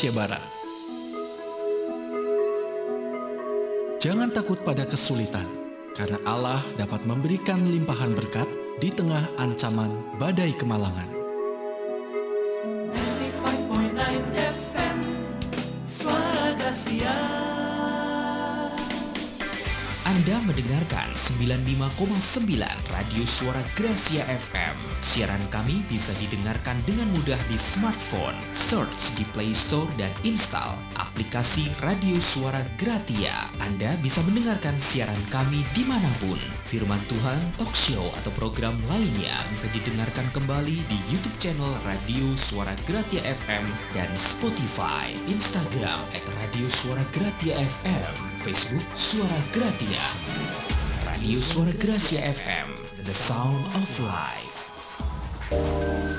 Indonesia Barat. Jangan takut pada kesulitan, karena Allah dapat memberikan limpahan berkat di tengah ancaman badai kemalangan. Mendengarkan 95,9 Radio Suara Gracia FM. Siaran kami bisa didengarkan dengan mudah di smartphone. Search di Play Store dan install aplikasi Radio Suara Gratia. Anda bisa mendengarkan siaran kami di mana pun. Firman Tuhan, talk show, atau program lainnya bisa didengarkan kembali di YouTube channel Radio Suara Gratia FM dan Spotify, Instagram at Radio Suara Gratia FM, Facebook Suara Gratia. Radio Suara Gracia FM, the sound of life.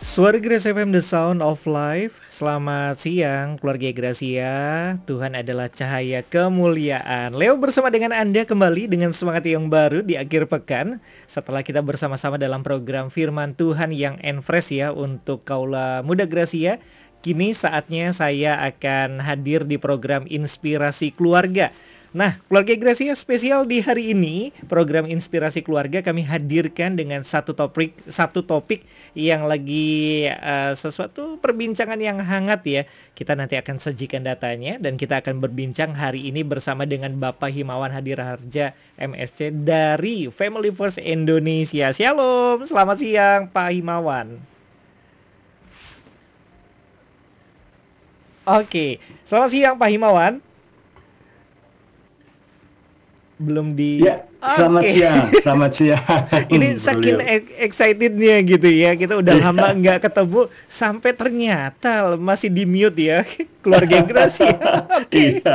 Suara Grace FM The Sound of Life. Selamat siang keluarga Gracia. Tuhan adalah cahaya kemuliaan. Leo bersama dengan Anda kembali dengan semangat yang baru di akhir pekan. Setelah kita bersama-sama dalam program Firman Tuhan yang enfresh ya Untuk Kaula Muda Gracia Kini saatnya saya akan hadir di program Inspirasi Keluarga Nah, keluarga Gracia spesial di hari ini program inspirasi keluarga kami hadirkan dengan satu topik satu topik yang lagi uh, sesuatu perbincangan yang hangat ya. Kita nanti akan sajikan datanya dan kita akan berbincang hari ini bersama dengan Bapak Himawan Hadir Harja MSC dari Family First Indonesia. Shalom, selamat siang Pak Himawan. Oke, selamat siang Pak Himawan belum di Ya, selamat siang, selamat siang. ini saking excitednya gitu ya kita udah lama nggak ketemu sampai ternyata masih di mute ya keluarga Gracia oke. Iya.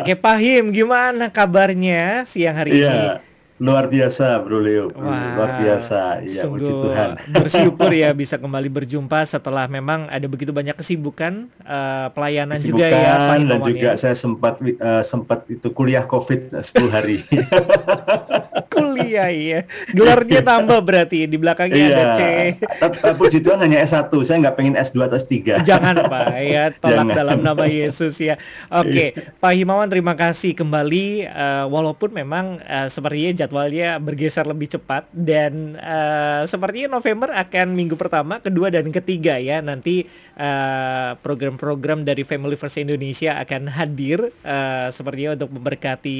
oke Pahim gimana kabarnya siang hari ini? Iya, luar biasa Bro Leo, Bro. Wah, luar biasa. Iya, puji Tuhan. bersyukur ya bisa kembali berjumpa setelah memang ada begitu banyak kesibukan eh, pelayanan juga ya Pak Kesibukan dan Himawan juga ya. saya sempat eh, sempat itu kuliah Covid 10 hari. kuliah ya gelarnya tambah berarti di belakangnya ada C eh, puji Tuhan hanya S1, saya nggak pengen S2 atau S3. Jangan Pak ya, tolak Jangan. dalam nama Yesus ya. Oke, Pak Himawan terima kasih kembali eh, walaupun memang eh, sepertinya jadwalnya bergeser lebih cepat dan eh, sepertinya November akan minggu pertama, kedua dan ketiga ya. Nanti eh, program-program dari Family First Indonesia akan hadir eh, sepertinya untuk memberkati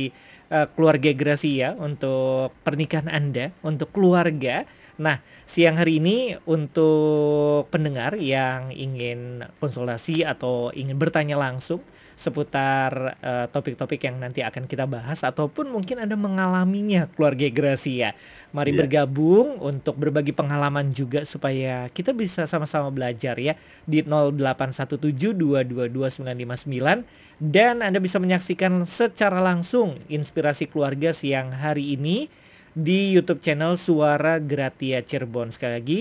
eh, keluarga Gracia untuk pernikahan Anda, untuk keluarga. Nah, siang hari ini untuk pendengar yang ingin konsultasi atau ingin bertanya langsung seputar eh, topik-topik yang nanti akan kita bahas ataupun mungkin Anda mengalaminya keluarga Gracia. Mari Iya. bergabung untuk berbagi pengalaman juga supaya kita bisa sama-sama belajar ya di 0817222959 dan Anda bisa menyaksikan secara langsung inspirasi keluarga siang hari ini di YouTube channel Suara Gratia Cirebon sekali lagi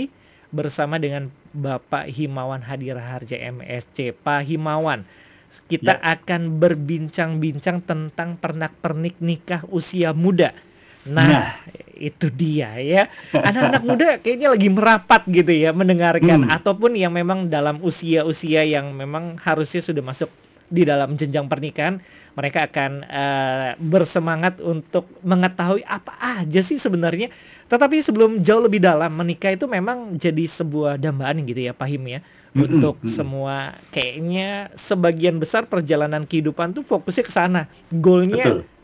bersama dengan Bapak Himawan Hadir Harja MSC. Pak Himawan, kita akan berbincang-bincang tentang pernak-pernik nikah usia muda. Nah, Nah. itu dia ya. Anak-anak muda kayaknya lagi merapat gitu ya mendengarkan Hmm. ataupun yang memang dalam usia-usia yang memang harusnya sudah masuk di dalam jenjang pernikahan, mereka akan eh, bersemangat untuk mengetahui apa aja sih sebenarnya. Tetapi sebelum jauh lebih dalam, menikah itu memang jadi sebuah dambaan gitu ya, Pahim ya. Untuk mm-mm. semua kayaknya sebagian besar perjalanan kehidupan tuh fokusnya ke sana. Goalnya Betul.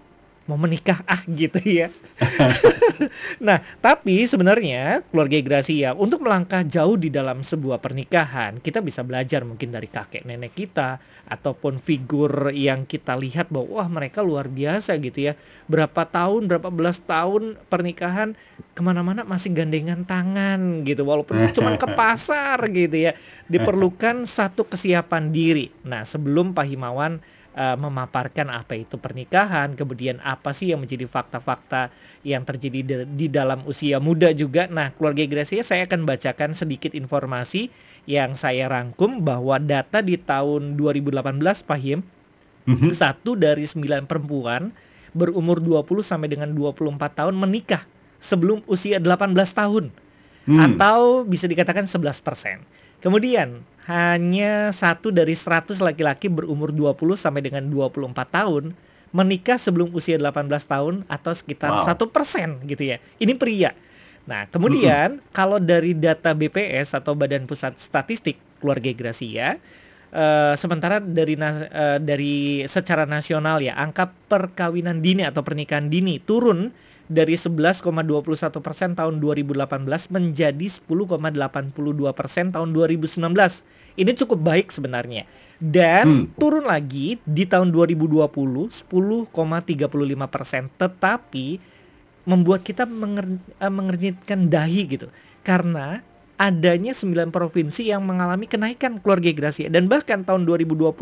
Mau menikah ah gitu ya. nah, tapi sebenarnya keluarga Gracia untuk melangkah jauh di dalam sebuah pernikahan, kita bisa belajar mungkin dari kakek nenek kita ataupun figur yang kita lihat bahwa wah mereka luar biasa gitu ya. Berapa tahun, berapa belas tahun pernikahan ke mana-mana masih gandengan tangan gitu, walaupun cuma ke pasar gitu ya. Diperlukan satu kesiapan diri. Nah, sebelum Pak Himawan uh, memaparkan apa itu pernikahan, kemudian apa sih yang menjadi fakta-fakta yang terjadi di, di dalam usia muda juga. Nah, keluarga Gracia saya akan bacakan sedikit informasi yang saya rangkum bahwa data di tahun 2018 Pahim mm-hmm. satu dari sembilan perempuan berumur 20 sampai dengan 24 tahun menikah sebelum usia 18 tahun. Hmm. Atau bisa dikatakan 11 persen. Kemudian hanya satu dari 100 laki-laki berumur 20 sampai dengan 24 tahun menikah sebelum usia 18 tahun atau sekitar satu wow. persen gitu ya. Ini pria. Nah, kemudian mm -hmm. kalau dari data BPS atau Badan Pusat Statistik Keluarga Gracia, uh, sementara dari uh, dari secara nasional ya angka perkawinan dini atau pernikahan dini turun dari 11,21 persen tahun 2018 menjadi 10,82 persen tahun 2019. Ini cukup baik sebenarnya. Dan hmm. turun lagi di tahun 2020 10,35 persen. Tetapi membuat kita menger eh, mengernyitkan dahi gitu. Karena adanya 9 provinsi yang mengalami kenaikan keluarga Gracia. Dan bahkan tahun 2020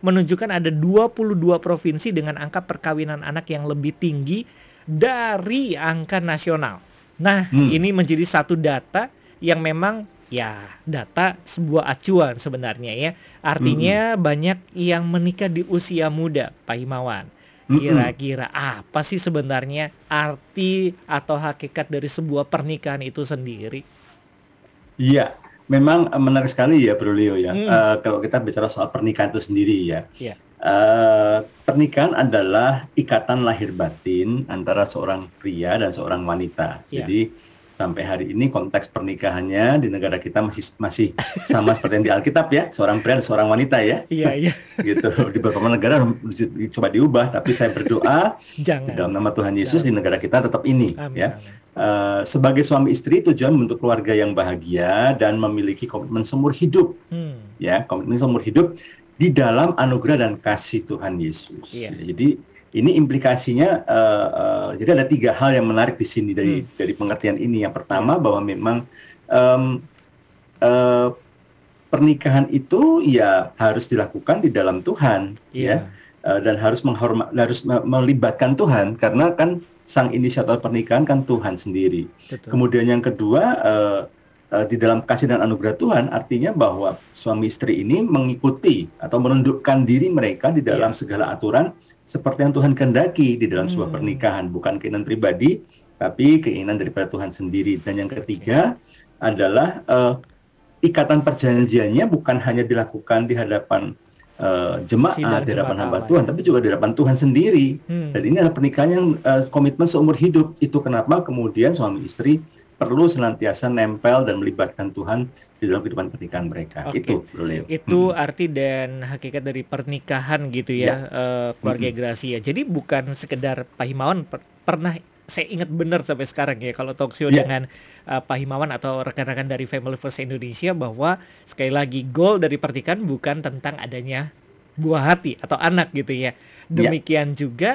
menunjukkan ada 22 provinsi dengan angka perkawinan anak yang lebih tinggi dari angka nasional. Nah, hmm. ini menjadi satu data yang memang ya data sebuah acuan sebenarnya ya. Artinya hmm. banyak yang menikah di usia muda, Pak Himawan. Hmm. Kira-kira apa sih sebenarnya arti atau hakikat dari sebuah pernikahan itu sendiri? Iya, memang menarik sekali ya Bro Leo ya. Hmm. Uh, kalau kita bicara soal pernikahan itu sendiri ya. Yeah. Uh, pernikahan adalah ikatan lahir batin antara seorang pria dan seorang wanita. Yeah. Jadi sampai hari ini konteks pernikahannya di negara kita masih masih sama seperti yang di Alkitab ya, seorang pria dan seorang wanita ya. Iya, iya. gitu. Di beberapa negara coba diubah, tapi saya berdoa Jangan. dalam nama Tuhan Yesus Jangan. di negara kita tetap ini amin, ya. Amin. Uh, sebagai suami istri tujuan untuk keluarga yang bahagia dan memiliki komitmen seumur hidup. Hmm. Ya, komitmen seumur hidup di dalam anugerah dan kasih Tuhan Yesus. Yeah. Jadi ini implikasinya uh, uh, jadi ada tiga hal yang menarik di sini dari hmm. dari pengertian ini. Yang pertama bahwa memang um, uh, pernikahan itu ya harus dilakukan di dalam Tuhan, yeah. ya, uh, dan harus menghormat, harus melibatkan Tuhan karena kan sang inisiator pernikahan kan Tuhan sendiri. Betul. Kemudian yang kedua uh, di dalam kasih dan anugerah Tuhan artinya bahwa suami istri ini mengikuti atau menundukkan diri mereka di dalam yeah. segala aturan seperti yang Tuhan kehendaki di dalam hmm. sebuah pernikahan bukan keinginan pribadi tapi keinginan daripada Tuhan sendiri dan yang ketiga okay. adalah uh, ikatan perjanjiannya bukan hanya dilakukan di hadapan uh, jemaat di hadapan hamba Tuhan, tapi juga di hadapan Tuhan sendiri. Hmm. Dan ini adalah pernikahan yang uh, komitmen seumur hidup. Itu kenapa kemudian suami istri perlu senantiasa nempel dan melibatkan Tuhan di dalam kehidupan pernikahan mereka. Okay. Itu, Bro Itu hmm. arti dan hakikat dari pernikahan gitu ya, ya. Uh, keluarga hmm. Gracia. Jadi bukan sekedar Pak Himawan per pernah saya ingat benar sampai sekarang ya kalau talk show ya. dengan uh, Pak Himawan atau rekan-rekan dari Family First Indonesia bahwa sekali lagi goal dari pernikahan bukan tentang adanya buah hati atau anak gitu ya. ya. Demikian ya. juga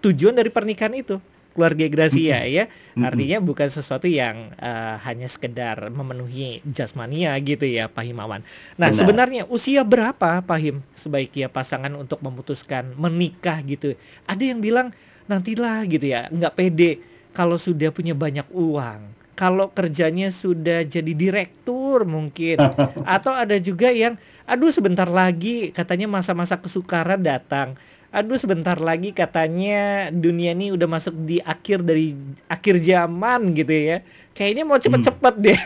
tujuan dari pernikahan itu keluarga Gracia ya. Artinya bukan sesuatu yang uh, hanya sekedar memenuhi jasmania gitu ya Pak Himawan. Nah, Benar. sebenarnya usia berapa Pak Him sebaiknya pasangan untuk memutuskan menikah gitu. Ada yang bilang nantilah gitu ya, nggak pede kalau sudah punya banyak uang. Kalau kerjanya sudah jadi direktur mungkin atau ada juga yang aduh sebentar lagi katanya masa-masa kesukaran datang aduh sebentar lagi katanya dunia ini udah masuk di akhir dari akhir zaman gitu ya. Kayaknya mau cepet-cepet hmm. deh.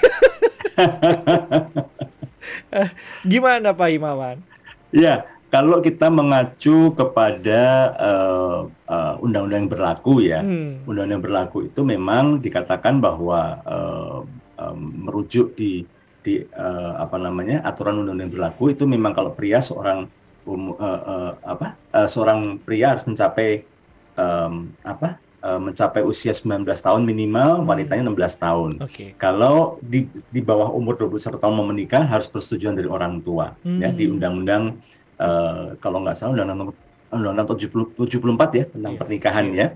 Gimana Pak Imawan? Ya, kalau kita mengacu kepada undang uh, uh, undang-undang yang berlaku ya, hmm. undang-undang yang berlaku itu memang dikatakan bahwa uh, um, merujuk di di uh, apa namanya aturan undang-undang berlaku itu memang kalau pria seorang um, uh, uh, apa uh, seorang pria harus mencapai um, apa uh, mencapai usia 19 tahun minimal, hmm. wanitanya 16 tahun. Okay. Kalau di di bawah umur 21 tahun mau menikah harus persetujuan dari orang tua hmm. ya di undang-undang uh, kalau nggak salah undang-undang undang-undang 74 ya tentang yeah. pernikahan yeah. ya.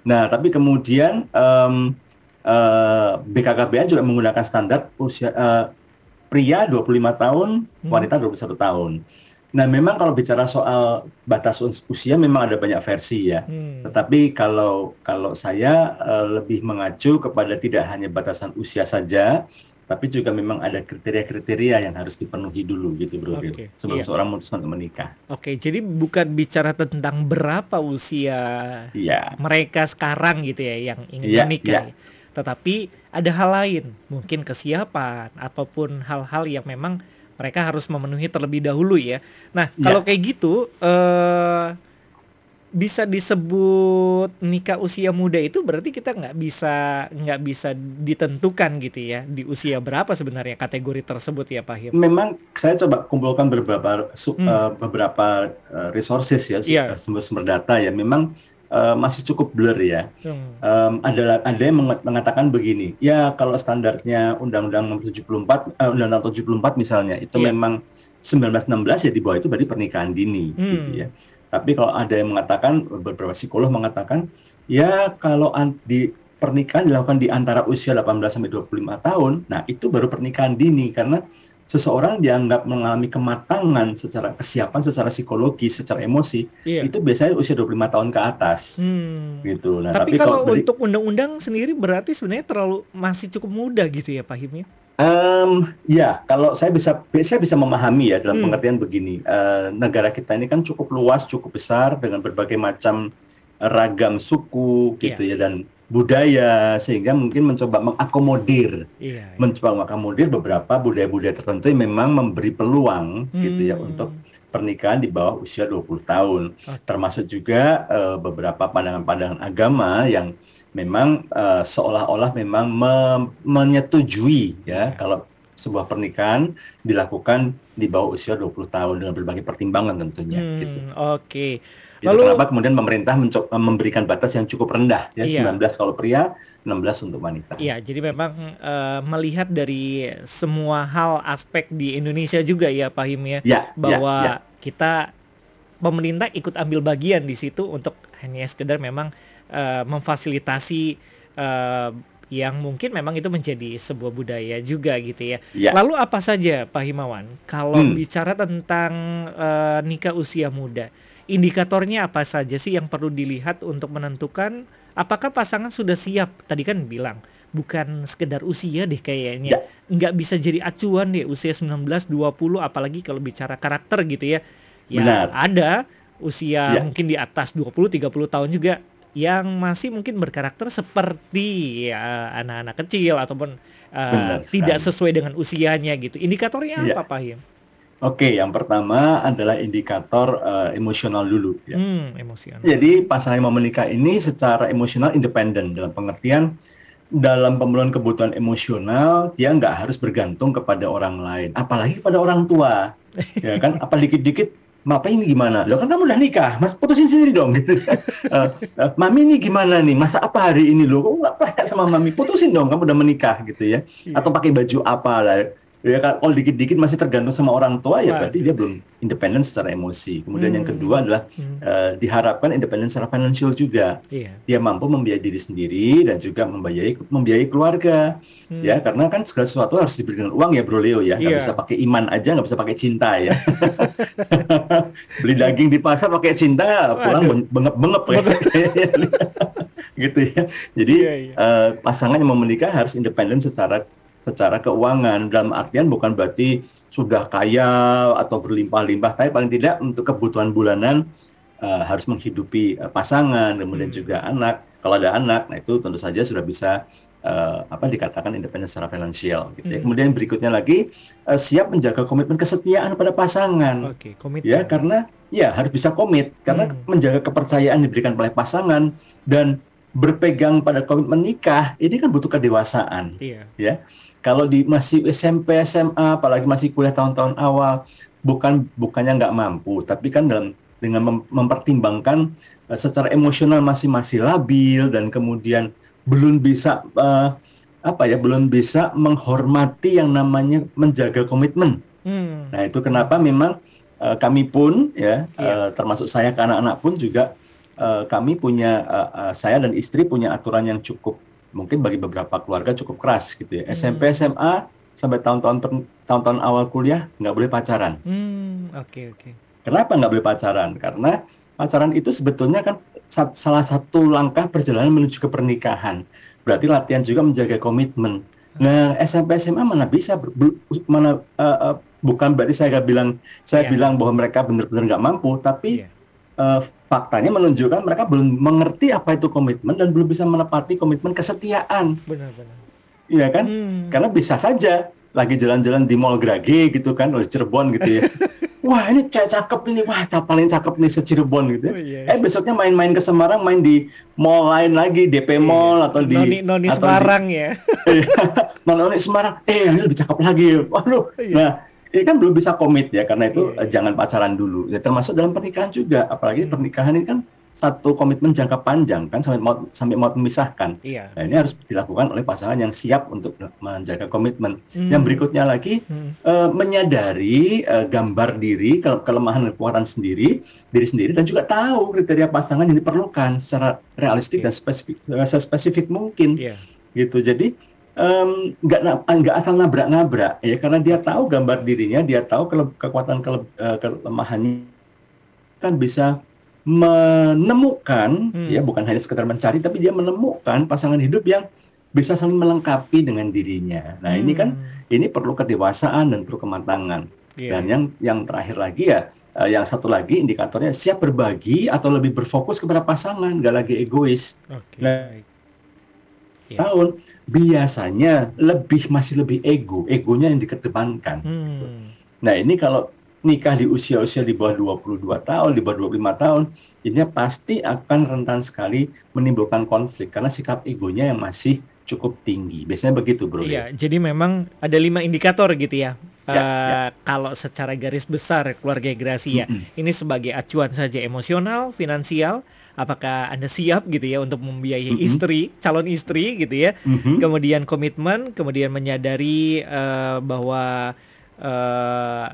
Nah, tapi kemudian um, uh, BKKBN juga menggunakan standar usia uh, pria 25 tahun, hmm. wanita 21 tahun. Nah, memang kalau bicara soal batas usia memang ada banyak versi ya. Hmm. Tetapi kalau kalau saya uh, lebih mengacu kepada tidak hanya batasan usia saja, tapi juga memang ada kriteria-kriteria yang harus dipenuhi dulu gitu Bro okay. sebelum iya. seorang memutuskan untuk menikah. Oke, okay, jadi bukan bicara tentang berapa usia yeah. mereka sekarang gitu ya yang ingin yeah, menikah. Yeah. Tetapi ada hal lain, mungkin kesiapan ataupun hal-hal yang memang mereka harus memenuhi terlebih dahulu ya. Nah, ya. kalau kayak gitu uh, bisa disebut nikah usia muda itu berarti kita nggak bisa nggak bisa ditentukan gitu ya di usia berapa sebenarnya kategori tersebut ya Pak Him? Memang saya coba kumpulkan beberapa hmm. uh, beberapa uh, resources ya yeah. sumber-sumber data ya memang uh, masih cukup blur ya. Hmm. Um, ada ada yang mengatakan begini, ya kalau standarnya Undang-Undang 74, uh, Undang-Undang 74 misalnya itu yeah. memang 1916 ya di bawah itu berarti pernikahan dini, hmm. gitu ya. Tapi kalau ada yang mengatakan beberapa psikolog mengatakan ya kalau di pernikahan dilakukan di antara usia 18 sampai 25 tahun, nah itu baru pernikahan dini karena seseorang dianggap mengalami kematangan secara kesiapan secara psikologi, secara emosi, iya. itu biasanya usia 25 tahun ke atas. Hmm. Gitu. Nah, tapi, tapi kalau, kalau untuk undang-undang sendiri berarti sebenarnya terlalu masih cukup muda gitu ya Pak Him ya? Um, ya, kalau saya bisa saya bisa memahami ya dalam hmm. pengertian begini. Uh, negara kita ini kan cukup luas, cukup besar dengan berbagai macam ragam suku gitu yeah. ya dan budaya sehingga mungkin mencoba mengakomodir iya, iya. mencoba mengakomodir beberapa budaya-budaya tertentu yang memang memberi peluang hmm. gitu ya hmm. untuk pernikahan di bawah usia 20 tahun okay. termasuk juga uh, beberapa pandangan-pandangan agama yang memang uh, seolah-olah memang me menyetujui ya yeah. kalau sebuah pernikahan dilakukan di bawah usia 20 tahun dengan berbagai pertimbangan tentunya hmm, gitu. Oke. Okay. Lalu, kenapa kemudian pemerintah memberikan batas yang cukup rendah ya iya. 19 kalau pria, 16 untuk wanita. Iya, jadi memang uh, melihat dari semua hal aspek di Indonesia juga ya Pak Him ya, ya bahwa ya, ya. kita pemerintah ikut ambil bagian di situ untuk hanya sekedar memang uh, memfasilitasi uh, yang mungkin memang itu menjadi sebuah budaya juga gitu ya. ya. Lalu apa saja Pak Himawan kalau hmm. bicara tentang uh, nikah usia muda? Indikatornya apa saja sih yang perlu dilihat untuk menentukan apakah pasangan sudah siap? Tadi kan bilang bukan sekedar usia deh kayaknya. Ya. Nggak bisa jadi acuan deh usia 19, 20 apalagi kalau bicara karakter gitu ya. Ya Benar. ada usia ya. mungkin di atas 20, 30 tahun juga yang masih mungkin berkarakter seperti ya anak-anak kecil ataupun uh, tidak sesuai dengan usianya gitu. Indikatornya ya. apa Pak Him? Oke, yang pertama adalah indikator uh, emosional dulu. Ya. Hmm, emosional. Jadi pasangan yang mau menikah ini secara emosional independen dalam pengertian dalam pemenuhan kebutuhan emosional dia nggak harus bergantung kepada orang lain, apalagi pada orang tua. ya kan, apa dikit-dikit Mapa ini gimana? Lo kan kamu udah nikah, mas putusin sendiri dong gitu. uh, uh, mami ini gimana nih? Masa apa hari ini lo? Kok nggak tanya sama mami? Putusin dong, kamu udah menikah gitu ya? Iya. Atau pakai baju apa lah? Ya kalau dikit-dikit masih tergantung sama orang tua ya berarti dia belum independen secara emosi. Kemudian hmm. yang kedua adalah hmm. uh, diharapkan independen secara finansial juga. Yeah. Dia mampu membiayai diri sendiri dan juga membiayai membiayai keluarga. Hmm. Ya, karena kan segala sesuatu harus diberi dengan uang ya Bro Leo ya. Nggak yeah. bisa pakai iman aja, nggak bisa pakai cinta ya. Beli daging di pasar pakai cinta, pulang bengep-bengep ya. gitu ya. Jadi yeah, yeah. Uh, pasangan yang mau menikah harus independen secara secara keuangan dalam artian bukan berarti sudah kaya atau berlimpah-limpah tapi paling tidak untuk kebutuhan bulanan uh, harus menghidupi uh, pasangan kemudian hmm. juga anak kalau ada anak nah itu tentu saja sudah bisa uh, apa dikatakan independen secara finansial gitu ya. Hmm. Kemudian berikutnya lagi uh, siap menjaga komitmen kesetiaan pada pasangan. Oke, okay, Ya, karena ya harus bisa komit karena hmm. menjaga kepercayaan diberikan oleh pasangan dan berpegang pada komitmen nikah ini kan butuh kedewasaan. Iya. Ya kalau di masih SMP, SMA, apalagi masih kuliah tahun-tahun awal, bukan bukannya nggak mampu, tapi kan dalam dengan mem mempertimbangkan uh, secara emosional masih masih labil dan kemudian belum bisa uh, apa ya belum bisa menghormati yang namanya menjaga komitmen. Hmm. Nah itu kenapa memang uh, kami pun ya yeah. Iya. uh, termasuk saya ke anak-anak pun juga uh, kami punya uh, uh, saya dan istri punya aturan yang cukup mungkin bagi beberapa keluarga cukup keras gitu ya. Hmm. SMP SMA sampai tahun-tahun tahun-tahun awal kuliah nggak boleh pacaran. Oke hmm, oke. Okay, okay. Kenapa nggak boleh pacaran? Karena pacaran itu sebetulnya kan salah satu langkah perjalanan menuju ke pernikahan. Berarti latihan juga menjaga komitmen. Nah, SMP SMA mana bisa mana uh, uh, bukan berarti saya bilang saya yeah. bilang bahwa mereka benar-benar nggak mampu, tapi yeah. Iya. uh, faktanya menunjukkan mereka belum mengerti apa itu komitmen dan belum bisa menepati komitmen kesetiaan. Benar-benar. Iya kan? Hmm. Karena bisa saja lagi jalan-jalan di Mall Grage gitu kan, oleh Cirebon gitu ya. wah ini kayak cakep ini, wah paling cakep nih se-Cirebon gitu. Ya. Oh, iya, iya. Eh besoknya main-main ke Semarang, main di mall lain lagi, DP iya. Mall atau di Noni, Noni atau Semarang di, ya. Iya. Noni Semarang, eh ini lebih cakep lagi. Waduh. Iya. Nah, ini kan belum bisa komit ya karena itu iya. jangan pacaran dulu. Ya termasuk dalam pernikahan juga, apalagi hmm. pernikahan ini kan satu komitmen jangka panjang kan sampai mau sampai mau memisahkan. Iya. Nah, ini harus dilakukan oleh pasangan yang siap untuk menjaga komitmen. Hmm. Yang berikutnya lagi hmm. uh, menyadari uh, gambar diri ke kelemahan dan kekuatan sendiri diri sendiri dan juga tahu kriteria pasangan yang diperlukan secara realistik okay. dan spesifik uh, spesifik mungkin. Yeah. Gitu. Jadi nggak um, nggak asal nabrak-nabrak ya karena dia tahu gambar dirinya, dia tahu kele kekuatan kele uh, kelemahannya kan bisa menemukan hmm. ya bukan hanya sekedar mencari tapi dia menemukan pasangan hidup yang bisa saling melengkapi dengan dirinya. Nah, hmm. ini kan hmm. ini perlu kedewasaan dan perlu kematangan. Yeah. Dan yang yang terakhir lagi ya uh, yang satu lagi indikatornya siap berbagi atau lebih berfokus kepada pasangan, nggak lagi egois. Okay. Nah, yeah. tahun biasanya lebih masih lebih ego, egonya yang dikedepankan. Hmm. Nah, ini kalau nikah di usia-usia di bawah 22 tahun, di bawah 25 tahun, ini pasti akan rentan sekali menimbulkan konflik karena sikap egonya yang masih cukup tinggi. Biasanya begitu, Bro. Iya, ya. jadi memang ada lima indikator gitu ya. Ya, uh, ya. Kalau secara garis besar keluarga Gracia, mm -hmm. ini sebagai acuan saja emosional, finansial, apakah Anda siap gitu ya untuk membiayai mm -hmm. istri, calon istri gitu ya. Mm -hmm. Kemudian komitmen, kemudian menyadari uh, bahwa uh,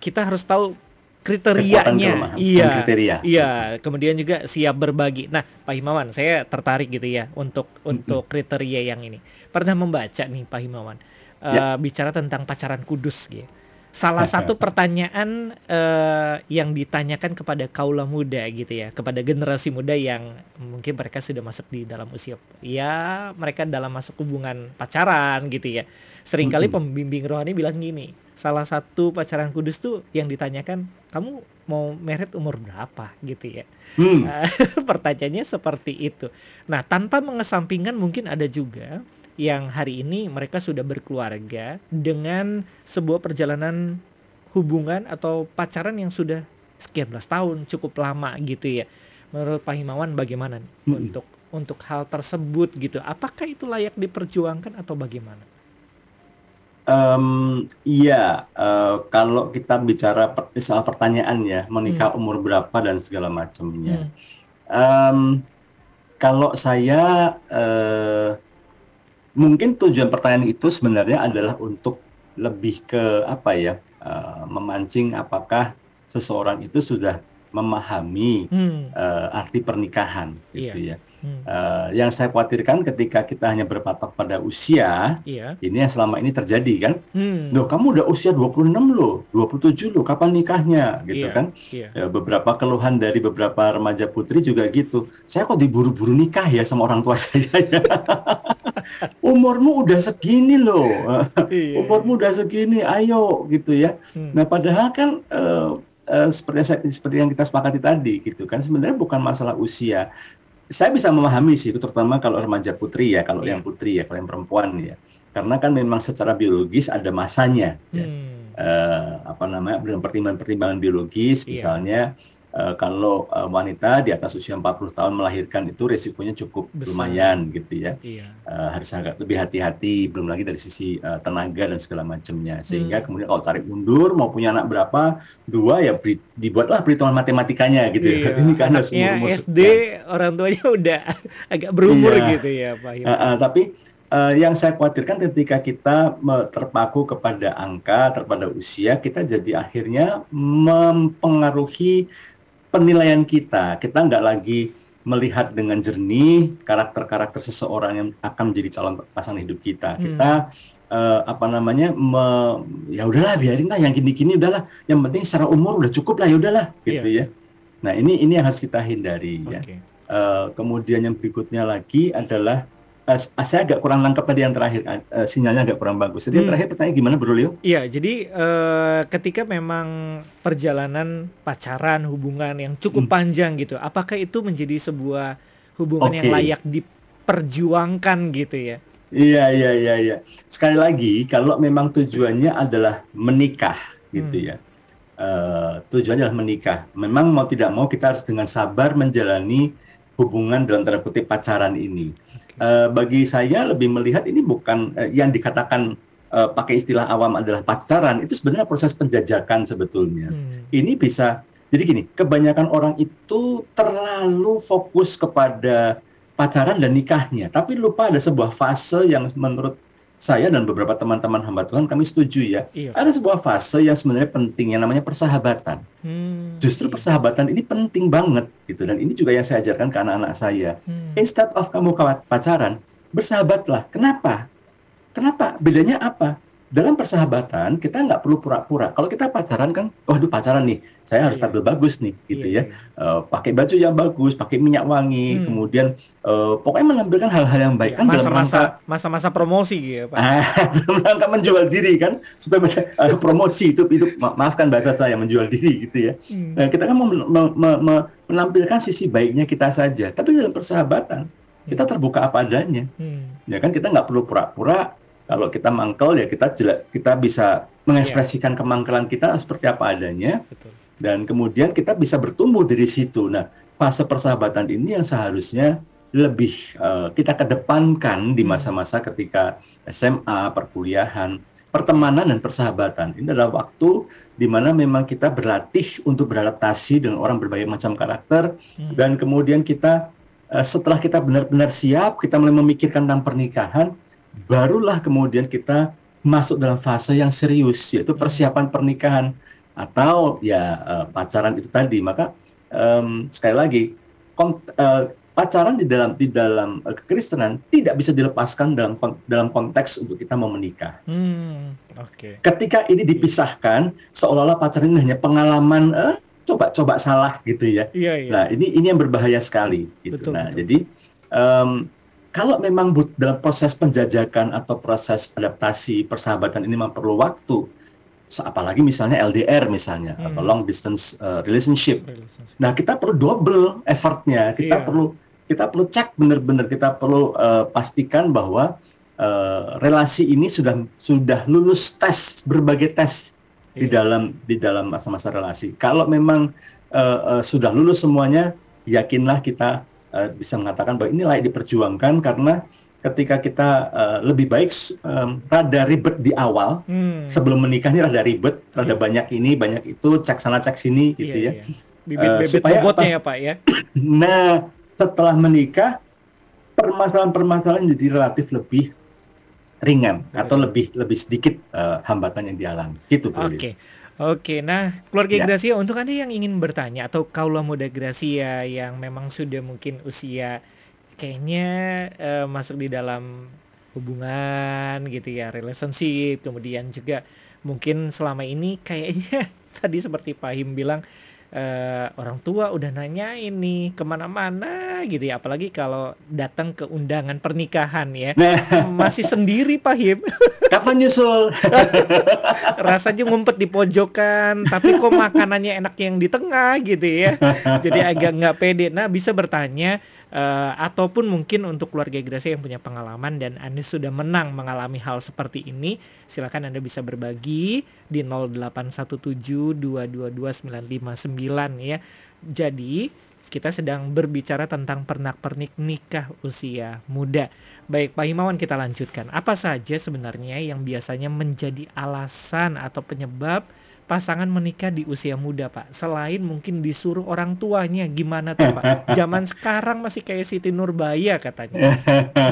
kita harus tahu kriterianya iya kriteria. iya kemudian juga siap berbagi nah Pak Himawan saya tertarik gitu ya untuk mm-hmm. untuk kriteria yang ini pernah membaca nih Pak Himawan uh, ya. bicara tentang pacaran kudus gitu salah satu pertanyaan uh, yang ditanyakan kepada kaula muda gitu ya kepada generasi muda yang mungkin mereka sudah masuk di dalam usia ya mereka dalam masuk hubungan pacaran gitu ya sering kali mm -hmm. pembimbing rohani bilang gini salah satu pacaran kudus tuh yang ditanyakan kamu mau merit umur berapa gitu ya hmm. pertanyaannya seperti itu nah tanpa mengesampingkan mungkin ada juga yang hari ini mereka sudah berkeluarga dengan sebuah perjalanan hubungan atau pacaran yang sudah sekian belas tahun cukup lama gitu ya menurut Pak Himawan bagaimana nih hmm. untuk untuk hal tersebut gitu apakah itu layak diperjuangkan atau bagaimana Um, iya, uh, kalau kita bicara per, soal pertanyaan ya, menikah hmm. umur berapa dan segala macamnya. Hmm. Um, kalau saya uh, mungkin tujuan pertanyaan itu sebenarnya adalah untuk lebih ke apa ya, uh, memancing apakah seseorang itu sudah memahami hmm. uh, arti pernikahan, gitu iya. ya. Hmm. Uh, yang saya khawatirkan ketika kita hanya berpatok pada usia, iya. ini yang selama ini terjadi kan. Hmm. Loh, kamu udah usia 26 loh, 27 loh, kapan nikahnya gitu iya. kan. Iya. Ya, beberapa keluhan dari beberapa remaja putri juga gitu. Saya kok diburu-buru nikah ya sama orang tua saya ya. Umurmu udah segini loh. iya. Umurmu udah segini, ayo gitu ya. Hmm. Nah, padahal kan uh, uh, seperti seperti yang kita sepakati tadi gitu kan sebenarnya bukan masalah usia saya bisa memahami sih, terutama kalau remaja putri ya, kalau yeah. yang putri ya, kalau yang perempuan ya, karena kan memang secara biologis ada masanya, ya. hmm. ya. uh, apa namanya, pertimbangan-pertimbangan biologis, yeah. misalnya uh, kalau uh, wanita di atas usia 40 tahun melahirkan itu resikonya cukup Besar. lumayan gitu ya. Iya. Uh, harus agak lebih hati-hati, belum lagi dari sisi uh, tenaga dan segala macamnya. Sehingga hmm. kemudian kalau tarik mundur mau punya anak berapa, dua ya beri, dibuatlah perhitungan matematikanya gitu ya. iya. ya. Ini kan harus SD orang tuanya udah agak berumur iya. gitu ya Pak. Uh, uh, tapi uh, yang saya khawatirkan ketika kita terpaku kepada angka, terpada usia, kita jadi akhirnya mempengaruhi penilaian kita. Kita nggak lagi melihat dengan jernih karakter-karakter seseorang yang akan menjadi calon pasangan hidup kita. Hmm. Kita uh, apa namanya me, ya udahlah biarin lah yang gini-gini udahlah. Yang penting secara umur udah cukup lah ya udahlah gitu yeah. ya. Nah ini ini yang harus kita hindari okay. ya. Uh, kemudian yang berikutnya lagi adalah uh, saya agak kurang lengkap tadi yang terakhir uh, sinyalnya agak kurang bagus. Jadi hmm. yang terakhir pertanyaan gimana Bro Leo? Iya, jadi uh, ketika memang perjalanan pacaran hubungan yang cukup hmm. panjang gitu, apakah itu menjadi sebuah hubungan okay. yang layak diperjuangkan gitu ya? Iya, iya, iya, iya. Sekali lagi, kalau memang tujuannya adalah menikah gitu hmm. ya. Uh, tujuannya adalah menikah. Memang mau tidak mau kita harus dengan sabar menjalani hubungan dalam tanda kutip pacaran ini uh, bagi saya lebih melihat ini bukan uh, yang dikatakan uh, pakai istilah awam adalah pacaran itu sebenarnya proses penjajakan sebetulnya. Hmm. Ini bisa jadi gini, kebanyakan orang itu terlalu fokus kepada pacaran dan nikahnya, tapi lupa ada sebuah fase yang menurut saya dan beberapa teman-teman hamba Tuhan kami setuju ya. Iya. Ada sebuah fase yang sebenarnya penting yang namanya persahabatan. Hmm. Justru persahabatan ini penting banget gitu dan ini juga yang saya ajarkan ke anak-anak saya. Hmm. Instead of kamu pacaran, bersahabatlah. Kenapa? Kenapa? Bedanya apa? Dalam persahabatan kita nggak perlu pura-pura. Kalau kita pacaran kan, waduh pacaran nih, saya harus yeah. tampil bagus nih, gitu yeah, ya. Yeah. Uh, pakai baju yang bagus, pakai minyak wangi, hmm. kemudian uh, pokoknya menampilkan hal-hal yang baik yeah, kan masa-masa masa-masa promosi gitu ya Pak. dalam rangka menjual diri kan, supaya uh, promosi itu itu ma maafkan bahasa saya menjual diri gitu ya. Hmm. Uh, kita kan mau menampilkan sisi baiknya kita saja, tapi dalam persahabatan kita hmm. terbuka apa adanya. Hmm. Ya kan kita nggak perlu pura-pura kalau kita mangkel ya kita kita bisa mengekspresikan yeah. kemangkelan kita seperti apa adanya. Betul. Dan kemudian kita bisa bertumbuh dari situ. Nah, fase persahabatan ini yang seharusnya lebih uh, kita kedepankan di hmm. masa-masa ketika SMA, perkuliahan, pertemanan dan persahabatan. Ini adalah waktu di mana memang kita berlatih untuk beradaptasi dengan orang berbagai macam karakter hmm. dan kemudian kita uh, setelah kita benar-benar siap, kita mulai memikirkan tentang pernikahan, barulah kemudian kita masuk dalam fase yang serius yaitu persiapan pernikahan atau ya uh, pacaran itu tadi maka um, sekali lagi kont uh, pacaran di dalam di dalam uh, kekristenan tidak bisa dilepaskan dalam dalam konteks untuk kita mau menikah. Hmm, Oke. Okay. Ketika ini dipisahkan seolah-olah pacaran ini hanya pengalaman uh, coba-coba salah gitu ya. Iya, iya. Nah ini ini yang berbahaya sekali. Gitu. Betul, nah betul. jadi um, kalau memang dalam proses penjajakan atau proses adaptasi persahabatan ini memang perlu waktu, apalagi misalnya LDR misalnya hmm. atau long distance uh, relationship. relationship. Nah kita perlu double effortnya, kita yeah. perlu kita perlu cek benar-benar, kita perlu uh, pastikan bahwa uh, relasi ini sudah sudah lulus tes berbagai tes yeah. di iya. dalam di dalam masa-masa relasi. Kalau memang uh, uh, sudah lulus semuanya, yakinlah kita uh, bisa mengatakan bahwa ini layak diperjuangkan karena ketika kita uh, lebih baik um, rada ribet di awal hmm. sebelum menikah ini rada ribet, rada yeah. banyak ini, banyak itu, cek sana cek sini gitu yeah, ya. Yeah. Bibit-bibit uh, bobotnya ya Pak ya. Nah, setelah menikah permasalahan-permasalahan jadi relatif lebih ringan yeah. atau lebih lebih sedikit uh, hambatan yang dialami. Gitu Oke. Okay. Oke, nah keluarga ya. Gracia untuk Anda yang ingin bertanya atau kaulah muda Gracia yang memang sudah mungkin usia kayaknya uh, masuk di dalam hubungan gitu ya, relationship, kemudian juga mungkin selama ini kayaknya tadi seperti Pak Him bilang uh, orang tua udah nanya ini ke mana-mana gitu ya. Apalagi kalau datang ke undangan pernikahan ya. Nah. masih sendiri Pak Him. Kapan nyusul? Rasanya ngumpet di pojokan tapi kok makanannya enak yang di tengah gitu ya. Jadi agak nggak pede. Nah bisa bertanya uh, ataupun mungkin untuk keluarga Gracia yang punya pengalaman dan Anda sudah menang mengalami hal seperti ini, silakan Anda bisa berbagi di 0817222959 ya. Jadi kita sedang berbicara tentang pernak-pernik nikah usia muda. Baik, Pak Himawan kita lanjutkan. Apa saja sebenarnya yang biasanya menjadi alasan atau penyebab pasangan menikah di usia muda, Pak? Selain mungkin disuruh orang tuanya, gimana tuh, Pak? Zaman sekarang masih kayak Siti Nurbaya katanya.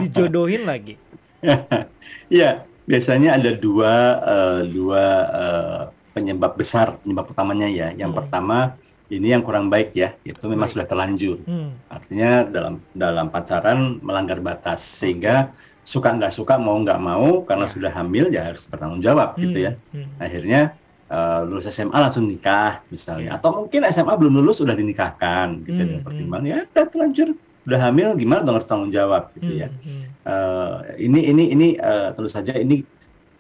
Dijodohin lagi. Iya, biasanya ada dua uh, dua uh, penyebab besar, penyebab utamanya ya. Yang hmm. pertama ini yang kurang baik ya, itu memang baik. sudah terlanjur. Hmm. Artinya dalam dalam pacaran melanggar batas sehingga suka nggak suka mau nggak mau karena ya. sudah hamil ya harus bertanggung jawab hmm. gitu ya. Hmm. Akhirnya uh, lulus SMA langsung nikah misalnya, ya. atau mungkin SMA belum lulus sudah dinikahkan gitu hmm. pertimbangan ya udah terlanjur udah hamil gimana dong harus tanggung jawab gitu ya. Hmm. Uh, ini ini ini uh, tentu saja ini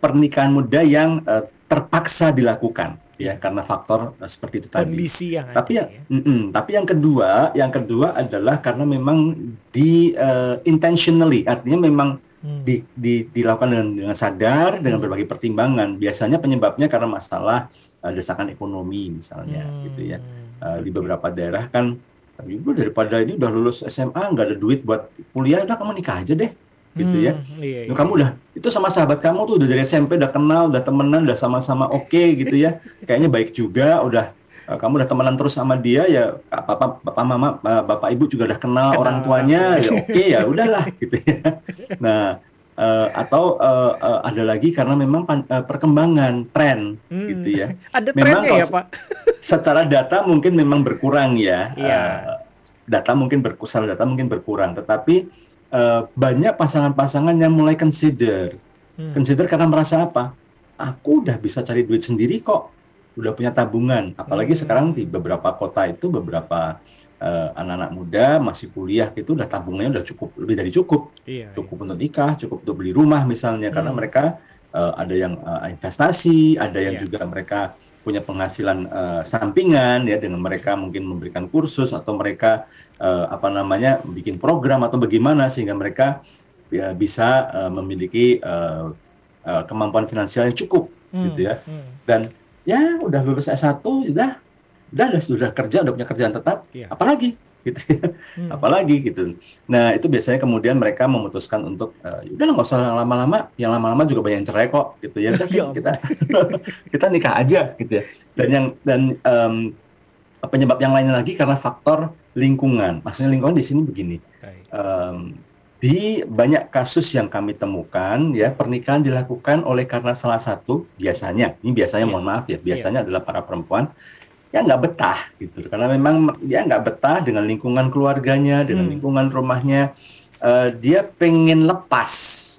pernikahan muda yang uh, terpaksa dilakukan ya karena faktor uh, seperti itu tadi. Kondisi yang tapi yang ya. mm -mm, tapi yang kedua, yang kedua adalah karena memang di uh, intentionally artinya memang hmm. di, di, dilakukan dengan, dengan sadar dengan hmm. berbagai pertimbangan. Biasanya penyebabnya karena masalah uh, desakan ekonomi misalnya hmm. gitu ya. Uh, di beberapa daerah kan ibu daripada ini udah lulus SMA nggak ada duit buat kuliah udah kamu nikah aja deh gitu ya. Hmm, iya, iya. Kamu udah itu sama sahabat kamu tuh udah dari SMP udah kenal, udah temenan, udah sama-sama oke okay, gitu ya. Kayaknya baik juga, udah kamu udah temenan terus sama dia ya papa bapak mama uh, bapak ibu juga udah kenal, kenal orang tuanya ya oke okay, ya udahlah gitu ya. Nah, uh, atau uh, uh, ada lagi karena memang uh, perkembangan tren hmm. gitu ya. Ada memang trennya ya, Pak. secara data mungkin memang berkurang ya. Iya. Uh, data mungkin berkurang, data mungkin berkurang, tetapi uh, banyak pasangan-pasangan yang mulai consider. Hmm. Consider karena merasa apa? Aku udah bisa cari duit sendiri kok. Udah punya tabungan. Apalagi hmm. sekarang di beberapa kota itu beberapa anak eh, anak-anak muda masih kuliah itu udah tabungannya udah cukup lebih dari cukup. Iya, cukup iya. untuk nikah, cukup untuk beli rumah misalnya hmm. karena mereka uh, ada yang uh, investasi, ada yang iya. juga mereka punya penghasilan uh, sampingan ya dengan mereka mungkin memberikan kursus atau mereka uh, apa namanya bikin program atau bagaimana sehingga mereka ya, bisa uh, memiliki uh, uh, kemampuan finansial yang cukup hmm, gitu ya hmm. dan ya udah lulus S1 udah udah udah sudah kerja udah punya kerjaan tetap yeah. apalagi gitu ya. hmm. apalagi gitu nah itu biasanya kemudian mereka memutuskan untuk uh, udah nggak usah lama-lama yang lama-lama juga banyak yang cerai kok gitu ya ya kita kita nikah aja gitu ya dan yang dan um, penyebab yang lain lagi karena faktor lingkungan. Maksudnya lingkungan di sini begini. Um, di banyak kasus yang kami temukan ya pernikahan dilakukan oleh karena salah satu biasanya ini biasanya yeah. mohon maaf ya biasanya yeah. adalah para perempuan yang nggak betah gitu karena memang dia nggak betah dengan lingkungan keluarganya dengan hmm. lingkungan rumahnya uh, dia pengen lepas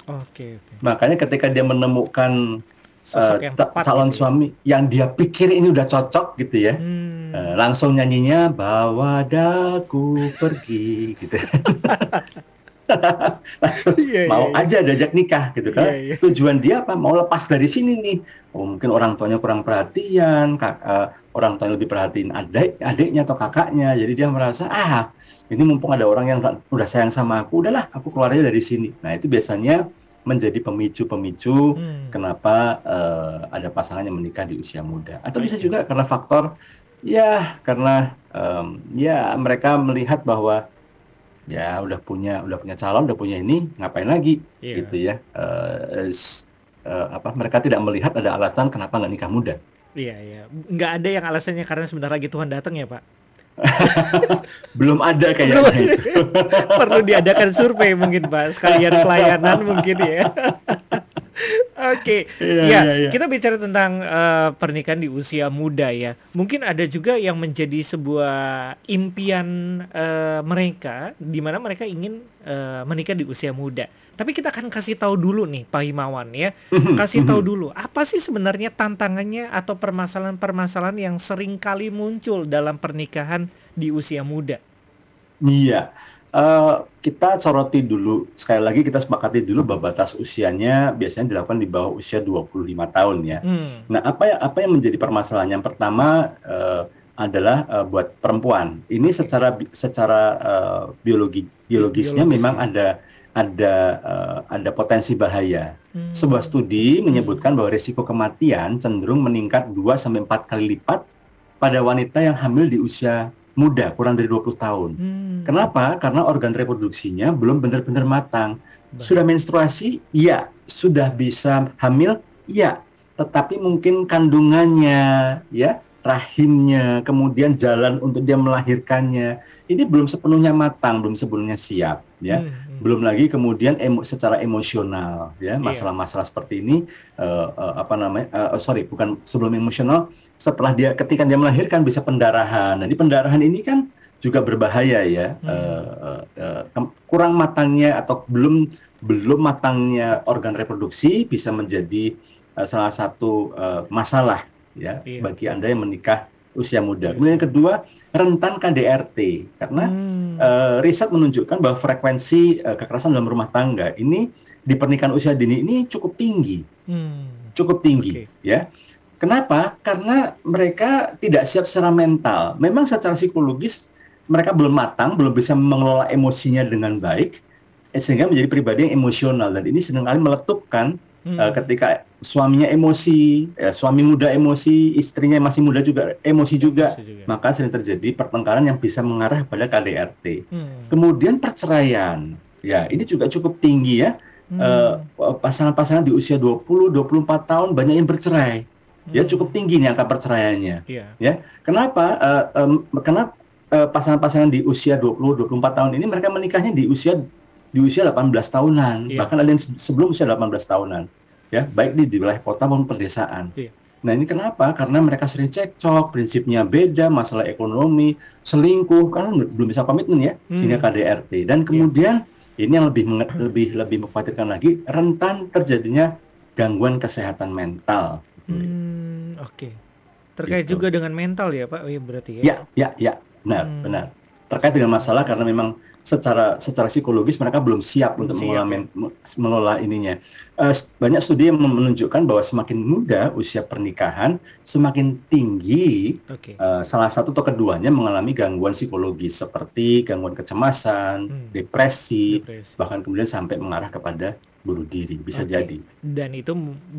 okay, okay. makanya ketika dia menemukan uh, calon gitu. Ya. suami yang dia pikir ini udah cocok gitu ya hmm Uh, langsung nyanyinya bawa daku pergi gitu. langsung yeah, iya, mau yeah, aja diajak nikah gitu kan. Yeah, yeah. Tujuan dia apa? Mau lepas dari sini nih. Oh, mungkin orang tuanya kurang perhatian, kak, uh, orang tuanya lebih perhatiin adik, adiknya atau kakaknya. Jadi dia merasa ah ini mumpung ada orang yang udah sayang sama aku, udahlah aku keluar aja dari sini. Nah itu biasanya menjadi pemicu-pemicu hmm. kenapa uh, ada pasangan yang menikah di usia muda. Atau bisa juga karena faktor Ya, karena um, ya mereka melihat bahwa ya udah punya udah punya calon, udah punya ini, ngapain lagi, yeah. gitu ya. Uh, uh, apa mereka tidak melihat ada alasan kenapa nggak nikah muda. Iya, iya. Nggak ada yang alasannya karena sebentar lagi Tuhan datang ya, Pak. Belum ada kayaknya Perlu diadakan survei mungkin, Pak. Sekalian pelayanan mungkin ya. Oke, okay. Iya, ya, ya, ya, kita bicara tentang uh, pernikahan di usia muda ya. Mungkin ada juga yang menjadi sebuah impian uh, mereka, di mana mereka ingin uh, menikah di usia muda. Tapi kita akan kasih tahu dulu nih, Pak Himawan ya, kasih tahu dulu apa sih sebenarnya tantangannya atau permasalahan-permasalahan yang sering kali muncul dalam pernikahan di usia muda. Iya. Uh, kita soroti dulu sekali lagi kita sepakati dulu bahwa batas usianya biasanya dilakukan di bawah usia 25 tahun ya. Hmm. Nah, apa yang apa yang menjadi permasalahan? Yang pertama uh, adalah uh, buat perempuan. Ini secara secara uh, biologi biologisnya Biologis, memang ada ada uh, ada potensi bahaya. Hmm. Sebuah studi menyebutkan bahwa risiko kematian cenderung meningkat 2 sampai 4 kali lipat pada wanita yang hamil di usia muda, kurang dari 20 tahun. Hmm. Kenapa? Karena organ reproduksinya belum benar-benar matang. Baik. Sudah menstruasi? Iya. Sudah bisa hamil? Iya. Tetapi mungkin kandungannya, ya, rahimnya, kemudian jalan untuk dia melahirkannya, ini belum sepenuhnya matang, belum sepenuhnya siap, ya. Hmm, hmm. Belum lagi kemudian emo, secara emosional, ya, iya. masalah-masalah seperti ini, uh, uh, apa namanya? Uh, sorry, bukan sebelum emosional, setelah dia ketika dia melahirkan bisa pendarahan. Nah, di pendarahan ini kan juga berbahaya ya. Hmm. Uh, uh, uh, kurang matangnya atau belum belum matangnya organ reproduksi bisa menjadi uh, salah satu uh, masalah ya iya. bagi anda yang menikah usia muda. Kemudian yang kedua rentan KDRT karena hmm. uh, riset menunjukkan bahwa frekuensi uh, kekerasan dalam rumah tangga ini di pernikahan usia dini ini cukup tinggi, hmm. cukup tinggi okay. ya. Kenapa? Karena mereka tidak siap secara mental. Memang secara psikologis mereka belum matang, belum bisa mengelola emosinya dengan baik, eh, sehingga menjadi pribadi yang emosional dan ini sering kali meletupkan hmm. uh, ketika suaminya emosi, ya, suami muda emosi, istrinya masih muda juga emosi juga, emosi juga. maka sering terjadi pertengkaran yang bisa mengarah pada KDRT. Hmm. Kemudian perceraian, ya ini juga cukup tinggi ya. Hmm. pasangan-pasangan di usia 20, 24 tahun banyak yang bercerai ya cukup tinggi nih angka perceraiannya. Yeah. Ya, kenapa? Uh, um, karena uh, pasangan-pasangan di usia 20 24 tahun ini mereka menikahnya di usia di usia 18 tahunan, yeah. bahkan ada yang sebelum usia 18 tahunan. Ya, baik di, di wilayah kota maupun pedesaan. Yeah. Nah, ini kenapa? Karena mereka sering cekcok, prinsipnya beda, masalah ekonomi, selingkuh, kan belum bisa komitmen ya, hmm. sehingga KDRT. Dan kemudian yeah. ini yang lebih lebih lebih mengkhawatirkan lagi rentan terjadinya gangguan kesehatan mental. Hmm, oke. Okay. Terkait gitu. juga dengan mental ya, Pak? Oh, iya berarti ya. Ya, ya, ya. Benar, hmm. benar. Terkait dengan masalah karena memang secara secara psikologis mereka belum siap belum untuk siap. mengelola men, mengelola ininya. Uh, banyak studi yang menunjukkan bahwa semakin muda usia pernikahan, semakin tinggi okay. uh, eh, salah satu atau keduanya mengalami gangguan psikologis seperti gangguan kecemasan, hmm. depresi, depresi, bahkan kemudian sampai mengarah kepada bunuh diri bisa okay. jadi dan itu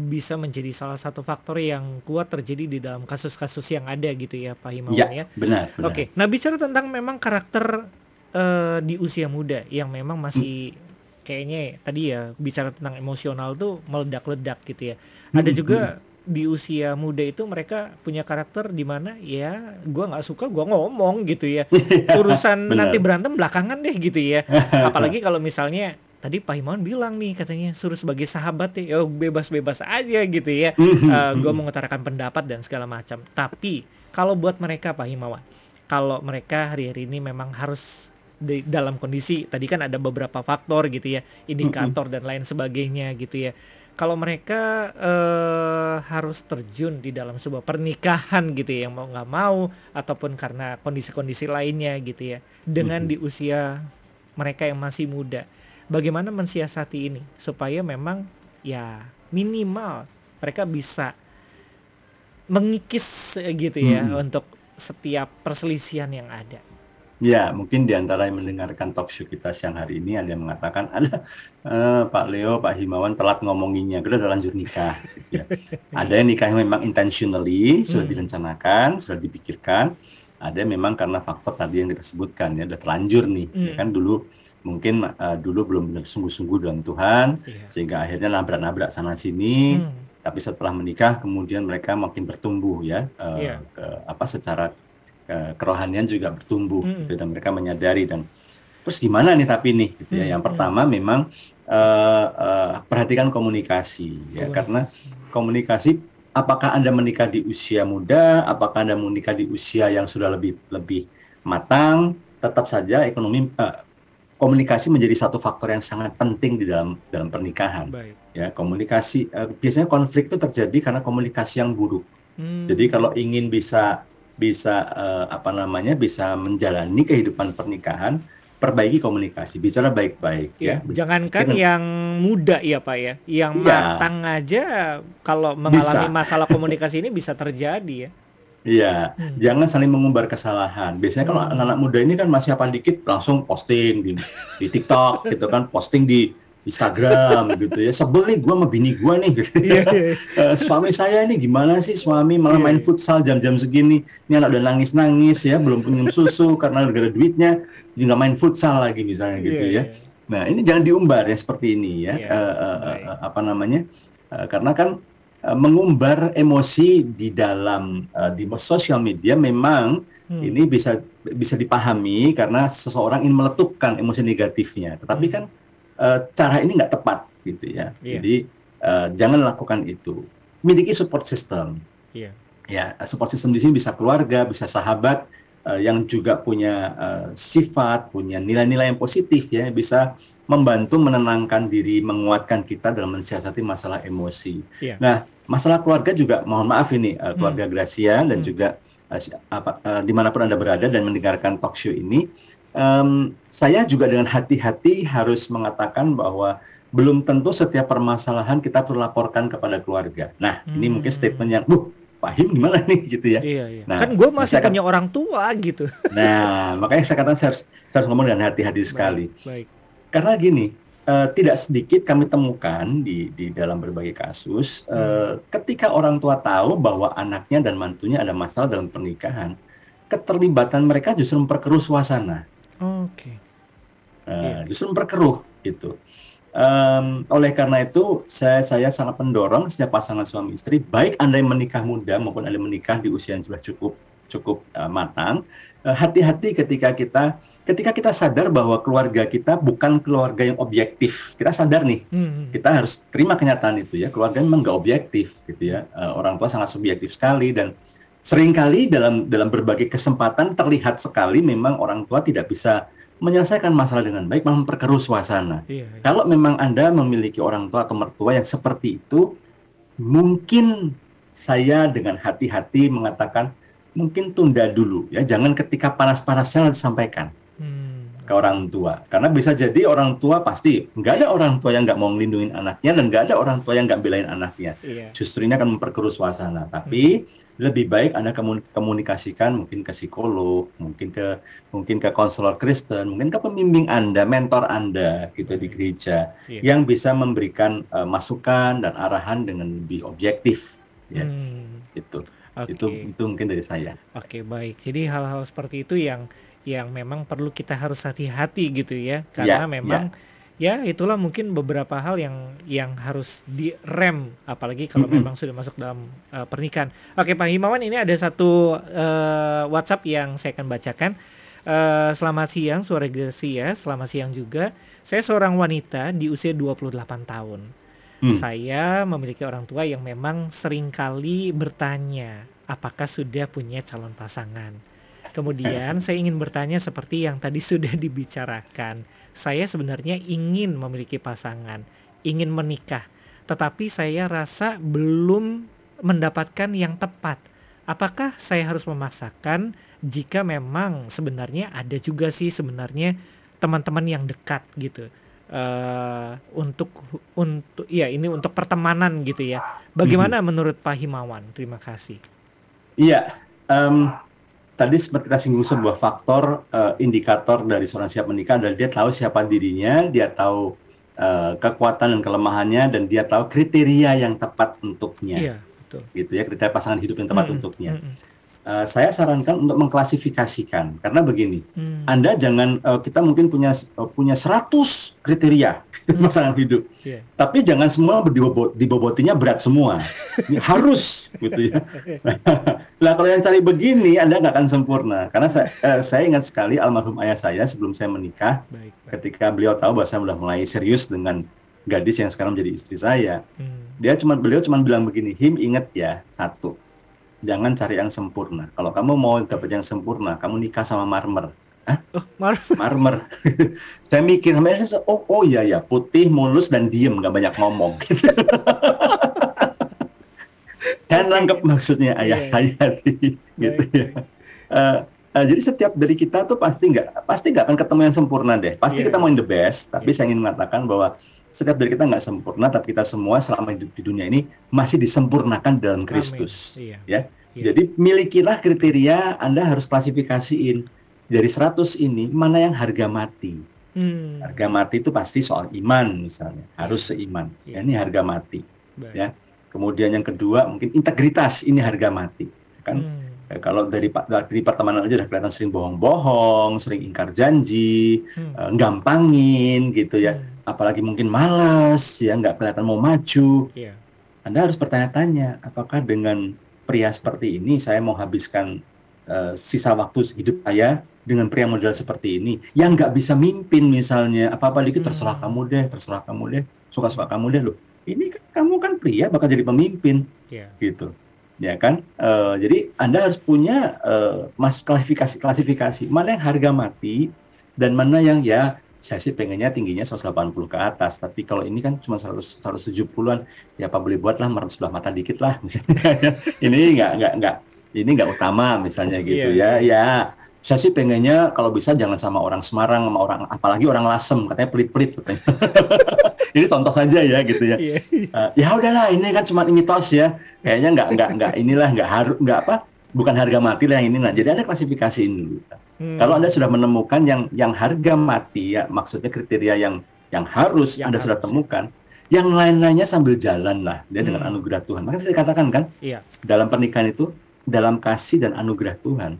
bisa menjadi salah satu faktor yang kuat terjadi di dalam kasus-kasus yang ada gitu ya Pak Himawan ya, ya benar, benar. oke okay. nah bicara tentang memang karakter uh, di usia muda yang memang masih hmm. kayaknya tadi ya bicara tentang emosional tuh meledak-ledak gitu ya. Ada hmm, juga hmm. di usia muda itu mereka punya karakter di mana ya gua nggak suka gua ngomong gitu ya. Urusan nanti berantem belakangan deh gitu ya. Apalagi kalau misalnya tadi Pak Himawan bilang nih katanya suruh sebagai sahabat ya bebas-bebas aja gitu ya. Uh, eh, gue mengutarakan pendapat dan segala macam. Tapi kalau buat mereka Pak Himawan kalau mereka hari-hari ini memang harus di dalam kondisi tadi kan ada beberapa faktor gitu ya indikator dan lain sebagainya gitu ya kalau mereka uh, harus terjun di dalam sebuah pernikahan gitu ya yang mau nggak mau ataupun karena kondisi-kondisi lainnya gitu ya dengan di usia mereka yang masih muda bagaimana mensiasati ini supaya memang ya minimal mereka bisa mengikis gitu ya hmm. untuk setiap perselisihan yang ada. Ya, mungkin di antara yang mendengarkan talk show kita siang hari ini ada yang mengatakan ada uh, Pak Leo, Pak Himawan telat ngomonginnya, kita udah lanjut nikah. Gitu ya. ada yang nikah memang intentionally sudah hmm. direncanakan, sudah dipikirkan. Ada yang memang karena faktor tadi yang kita sebutkan ya, udah terlanjur nih, ya hmm. ya kan dulu mungkin uh, dulu belum benar sungguh-sungguh dengan Tuhan iya. sehingga akhirnya nabrak-nabrak sana sini hmm. tapi setelah menikah kemudian mereka makin bertumbuh ya uh, iya. ke, apa secara uh, kerohanian juga bertumbuh hmm. gitu, dan mereka menyadari dan terus gimana nih tapi nih gitu ya yang pertama memang uh, uh, perhatikan komunikasi ya karena komunikasi apakah anda menikah di usia muda apakah anda menikah di usia yang sudah lebih lebih matang tetap saja ekonomi uh, komunikasi menjadi satu faktor yang sangat penting di dalam dalam pernikahan. Baik. Ya, komunikasi uh, biasanya konflik itu terjadi karena komunikasi yang buruk. Hmm. Jadi kalau ingin bisa bisa uh, apa namanya bisa menjalani kehidupan pernikahan, perbaiki komunikasi, bicara baik-baik ya. ya. Jangankan yang muda ya Pak ya, yang ya, matang aja kalau mengalami bisa. masalah komunikasi ini bisa terjadi ya. Iya, hmm. jangan saling mengumbar kesalahan. Biasanya kalau hmm. anak-anak muda ini kan masih apa dikit langsung posting di, di TikTok gitu kan, posting di Instagram gitu ya. Sebel nih gue sama bini gue nih. Gitu. Yeah, yeah. uh, suami saya ini gimana sih suami? Malah yeah, main futsal jam-jam segini. Ini anak udah nangis-nangis ya belum punya susu karena gara-gara duitnya. Jadi nggak main futsal lagi misalnya gitu yeah, ya. yeah. nah ini jangan diumbar ya seperti ini ya. Yeah, iya, uh, uh, uh, apa namanya? Uh, karena kan uh, mengumbar emosi di dalam uh, di sosial media memang hmm. ini bisa bisa dipahami karena seseorang ingin meletupkan emosi negatifnya. Tetapi hmm. kan uh, cara ini nggak tepat gitu ya. Yeah. Jadi uh, jangan lakukan itu. Miliki support system. Yeah. Ya, support system di sini bisa keluarga, bisa sahabat uh, yang juga punya uh, sifat, punya nilai-nilai yang positif ya, bisa membantu menenangkan diri, menguatkan kita dalam mensiasati masalah emosi. Yeah. Nah, masalah keluarga juga mohon maaf ini uh, keluarga hmm. Gracia dan hmm. juga uh, apa uh, di mana pun anda berada dan mendengarkan talk show ini um, saya juga dengan hati-hati harus mengatakan bahwa belum tentu setiap permasalahan kita perlu laporkan kepada keluarga. Nah, hmm. ini mungkin statement yang, bu, Pahim gimana nih gitu ya. Iya, iya. Nah, kan gue masih punya orang tua gitu. Nah, makanya saya katakan saya harus, saya harus ngomong dengan hati-hati sekali. Baik, baik. Karena gini, uh, tidak sedikit kami temukan di di dalam berbagai kasus, hmm. uh, ketika orang tua tahu bahwa anaknya dan mantunya ada masalah dalam pernikahan, keterlibatan mereka justru memperkeruh suasana. Oke. Okay. Uh, yeah. Justru memperkeruh gitu. Um, oleh karena itu saya saya sangat mendorong setiap pasangan suami istri, baik anda yang menikah muda maupun anda yang menikah di usia yang sudah cukup cukup uh, matang, hati hati-hati ketika kita ketika kita sadar bahwa keluarga kita bukan keluarga yang objektif. Kita sadar nih, hmm. kita harus terima kenyataan itu ya. Keluarga memang nggak objektif gitu ya. Uh, orang tua sangat subjektif sekali dan sering kali dalam dalam berbagai kesempatan terlihat sekali memang orang tua tidak bisa menyelesaikan masalah dengan baik malah memperkeruh suasana. Iya, iya. Kalau memang Anda memiliki orang tua atau mertua yang seperti itu, mungkin saya dengan hati-hati mengatakan mungkin tunda dulu ya, jangan ketika panas-panasnya disampaikan hmm. ke orang tua. Karena bisa jadi orang tua pasti nggak ada orang tua yang nggak mau melindungi anaknya dan nggak ada orang tua yang nggak belain anaknya. Iya. Justru ini akan memperkeruh suasana. Tapi hmm lebih baik Anda komunikasikan mungkin ke psikolog, mungkin ke mungkin ke konselor Kristen, mungkin ke pembimbing Anda, mentor Anda gitu di gereja yeah. yang bisa memberikan uh, masukan dan arahan dengan lebih objektif ya. Hmm. Itu. Okay. Itu itu mungkin dari saya. Oke, okay, baik. Jadi hal-hal seperti itu yang yang memang perlu kita harus hati-hati gitu ya karena yeah, memang yeah ya itulah mungkin beberapa hal yang yang harus direm apalagi kalau mm -hmm. memang sudah masuk dalam uh, pernikahan. Oke Pak Himawan ini ada satu uh, WhatsApp yang saya akan bacakan. Uh, selamat siang suara ya selamat siang juga. Saya seorang wanita di usia 28 tahun. Hmm. Saya memiliki orang tua yang memang sering kali bertanya apakah sudah punya calon pasangan. Kemudian saya ingin bertanya seperti yang tadi sudah dibicarakan saya sebenarnya ingin memiliki pasangan, ingin menikah, tetapi saya rasa belum mendapatkan yang tepat. Apakah saya harus memaksakan jika memang sebenarnya ada juga sih sebenarnya teman-teman yang dekat gitu uh, untuk untuk ya ini untuk pertemanan gitu ya. Bagaimana hmm. menurut Pak Himawan? Terima kasih. Iya, um, tadi seperti kita singgung sebuah faktor uh, indikator dari seorang siap menikah adalah dia tahu siapa dirinya, dia tahu uh, kekuatan dan kelemahannya dan dia tahu kriteria yang tepat untuknya. Iya, betul. Gitu ya, kriteria pasangan hidup yang tepat hmm, untuknya. Hmm, uh, saya sarankan untuk mengklasifikasikan karena begini, hmm. Anda jangan uh, kita mungkin punya uh, punya 100 kriteria hmm. pasangan hidup. Yeah. Tapi jangan semua dibobot, dibobotinya berat semua. harus gitu ya. Nah, kalau yang tadi begini Anda nggak akan sempurna. Karena saya, eh, saya ingat sekali almarhum ayah saya sebelum saya menikah, baik, baik. ketika beliau tahu bahwa saya sudah mulai serius dengan gadis yang sekarang menjadi istri saya. Hmm. Dia cuma beliau cuma bilang begini, "Him ingat ya, satu. Jangan cari yang sempurna. Kalau kamu mau dapat yang sempurna, kamu nikah sama marmer." Hah? Oh, marmer. Marmer. saya mikir sampai oh oh iya ya putih mulus dan diem nggak banyak ngomong. Kan lengkap maksudnya ayah yeah. saya gitu ya. Uh, uh, jadi setiap dari kita tuh pasti nggak pasti nggak akan ketemu yang sempurna deh. Pasti yeah. kita mau yang the best, tapi yeah. saya ingin mengatakan bahwa setiap dari kita nggak sempurna, tapi kita semua selama hidup di dunia ini masih disempurnakan dalam Kristus. Iya. Ya. Yeah. Jadi milikilah kriteria Anda harus klasifikasiin dari 100 ini mana yang harga mati, Hmm. Harga mati itu pasti soal iman misalnya, harus seiman. Ya, ini harga mati. Baik. Ya. Kemudian yang kedua mungkin integritas ini harga mati. Kan hmm. ya, kalau dari dari pertemanan aja udah kelihatan sering bohong-bohong, sering ingkar janji, hmm. uh, gampangin gitu ya. Hmm. Apalagi mungkin malas ya, nggak kelihatan mau maju. Yeah. Anda harus bertanya-tanya, apakah dengan pria seperti ini saya mau habiskan uh, sisa waktu hidup saya dengan pria model seperti ini yang nggak bisa mimpin misalnya apa-apa dikit terserah hmm. kamu deh, terserah kamu deh, suka-suka kamu deh loh ini kan, kamu kan pria bakal jadi pemimpin yeah. gitu ya kan uh, jadi anda harus punya uh, mas klasifikasi klasifikasi mana yang harga mati dan mana yang ya saya sih pengennya tingginya 180 ke atas tapi kalau ini kan cuma 100 170-an ya apa boleh buat lah merem sebelah mata dikit lah misalnya ini nggak nggak nggak ini nggak utama misalnya gitu yeah. ya ya saya sih pengennya kalau bisa jangan sama orang Semarang sama orang apalagi orang Lasem katanya pelit-pelit katanya. ini contoh saja ya gitu ya. Uh, ya udahlah ini kan cuma mitos ya. Kayaknya nggak nggak nggak inilah nggak harus nggak apa bukan harga mati lah yang ini nah. Jadi ada klasifikasi ini dulu. Hmm. Kalau Anda sudah menemukan yang yang harga mati ya maksudnya kriteria yang yang harus yang Anda harus. sudah temukan yang lain-lainnya sambil jalan lah dia hmm. dengan anugerah Tuhan. Maka saya katakan kan iya. dalam pernikahan itu dalam kasih dan anugerah Tuhan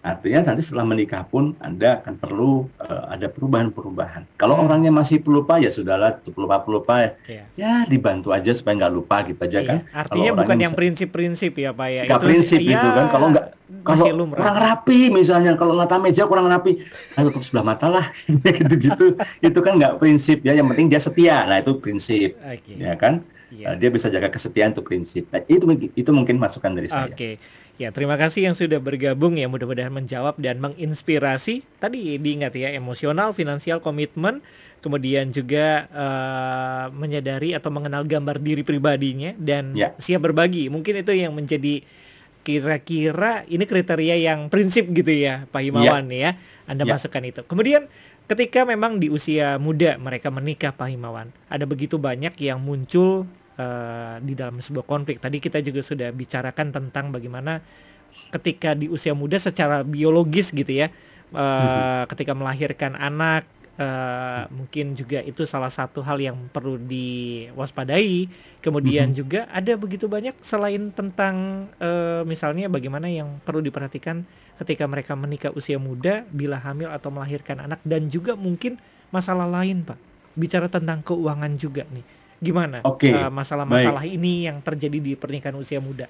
Artinya nanti setelah menikah pun Anda akan perlu uh, ada perubahan-perubahan. Kalau hmm. orangnya masih pelupa ya sudahlah pelupa-pelupa ya. Yeah. ya dibantu aja supaya nggak lupa gitu aja yeah. kan. Artinya bukan yang prinsip-prinsip ya Pak ya. Gak prinsip ya, itu kan. Kalau nggak kalau kurang rapi misalnya kalau lata meja kurang rapi, nah tutup sebelah mata lah gitu-gitu. itu kan nggak prinsip ya. Yang penting dia setia. Nah itu prinsip. Okay. Ya kan. Yeah. Uh, dia bisa jaga kesetiaan itu prinsip. Nah, itu itu mungkin masukan dari saya. Oke. Okay. Ya, terima kasih yang sudah bergabung ya. Mudah-mudahan menjawab dan menginspirasi. Tadi diingat ya, emosional, finansial, komitmen, kemudian juga uh, menyadari atau mengenal gambar diri pribadinya dan ya. siap berbagi. Mungkin itu yang menjadi kira-kira ini kriteria yang prinsip gitu ya, Pak Himawan ya. ya. Anda ya. masukkan itu. Kemudian ketika memang di usia muda mereka menikah Pak Himawan, ada begitu banyak yang muncul uh, di dalam sebuah konflik. Tadi kita juga sudah bicarakan tentang bagaimana ketika di usia muda secara biologis gitu ya, uh, hmm. ketika melahirkan anak uh, mungkin juga itu salah satu hal yang perlu diwaspadai. Kemudian hmm. juga ada begitu banyak selain tentang uh, misalnya bagaimana yang perlu diperhatikan ketika mereka menikah usia muda, bila hamil atau melahirkan anak dan juga mungkin masalah lain, Pak. Bicara tentang keuangan juga nih Gimana okay. uh, masalah-masalah ini yang terjadi di pernikahan usia muda?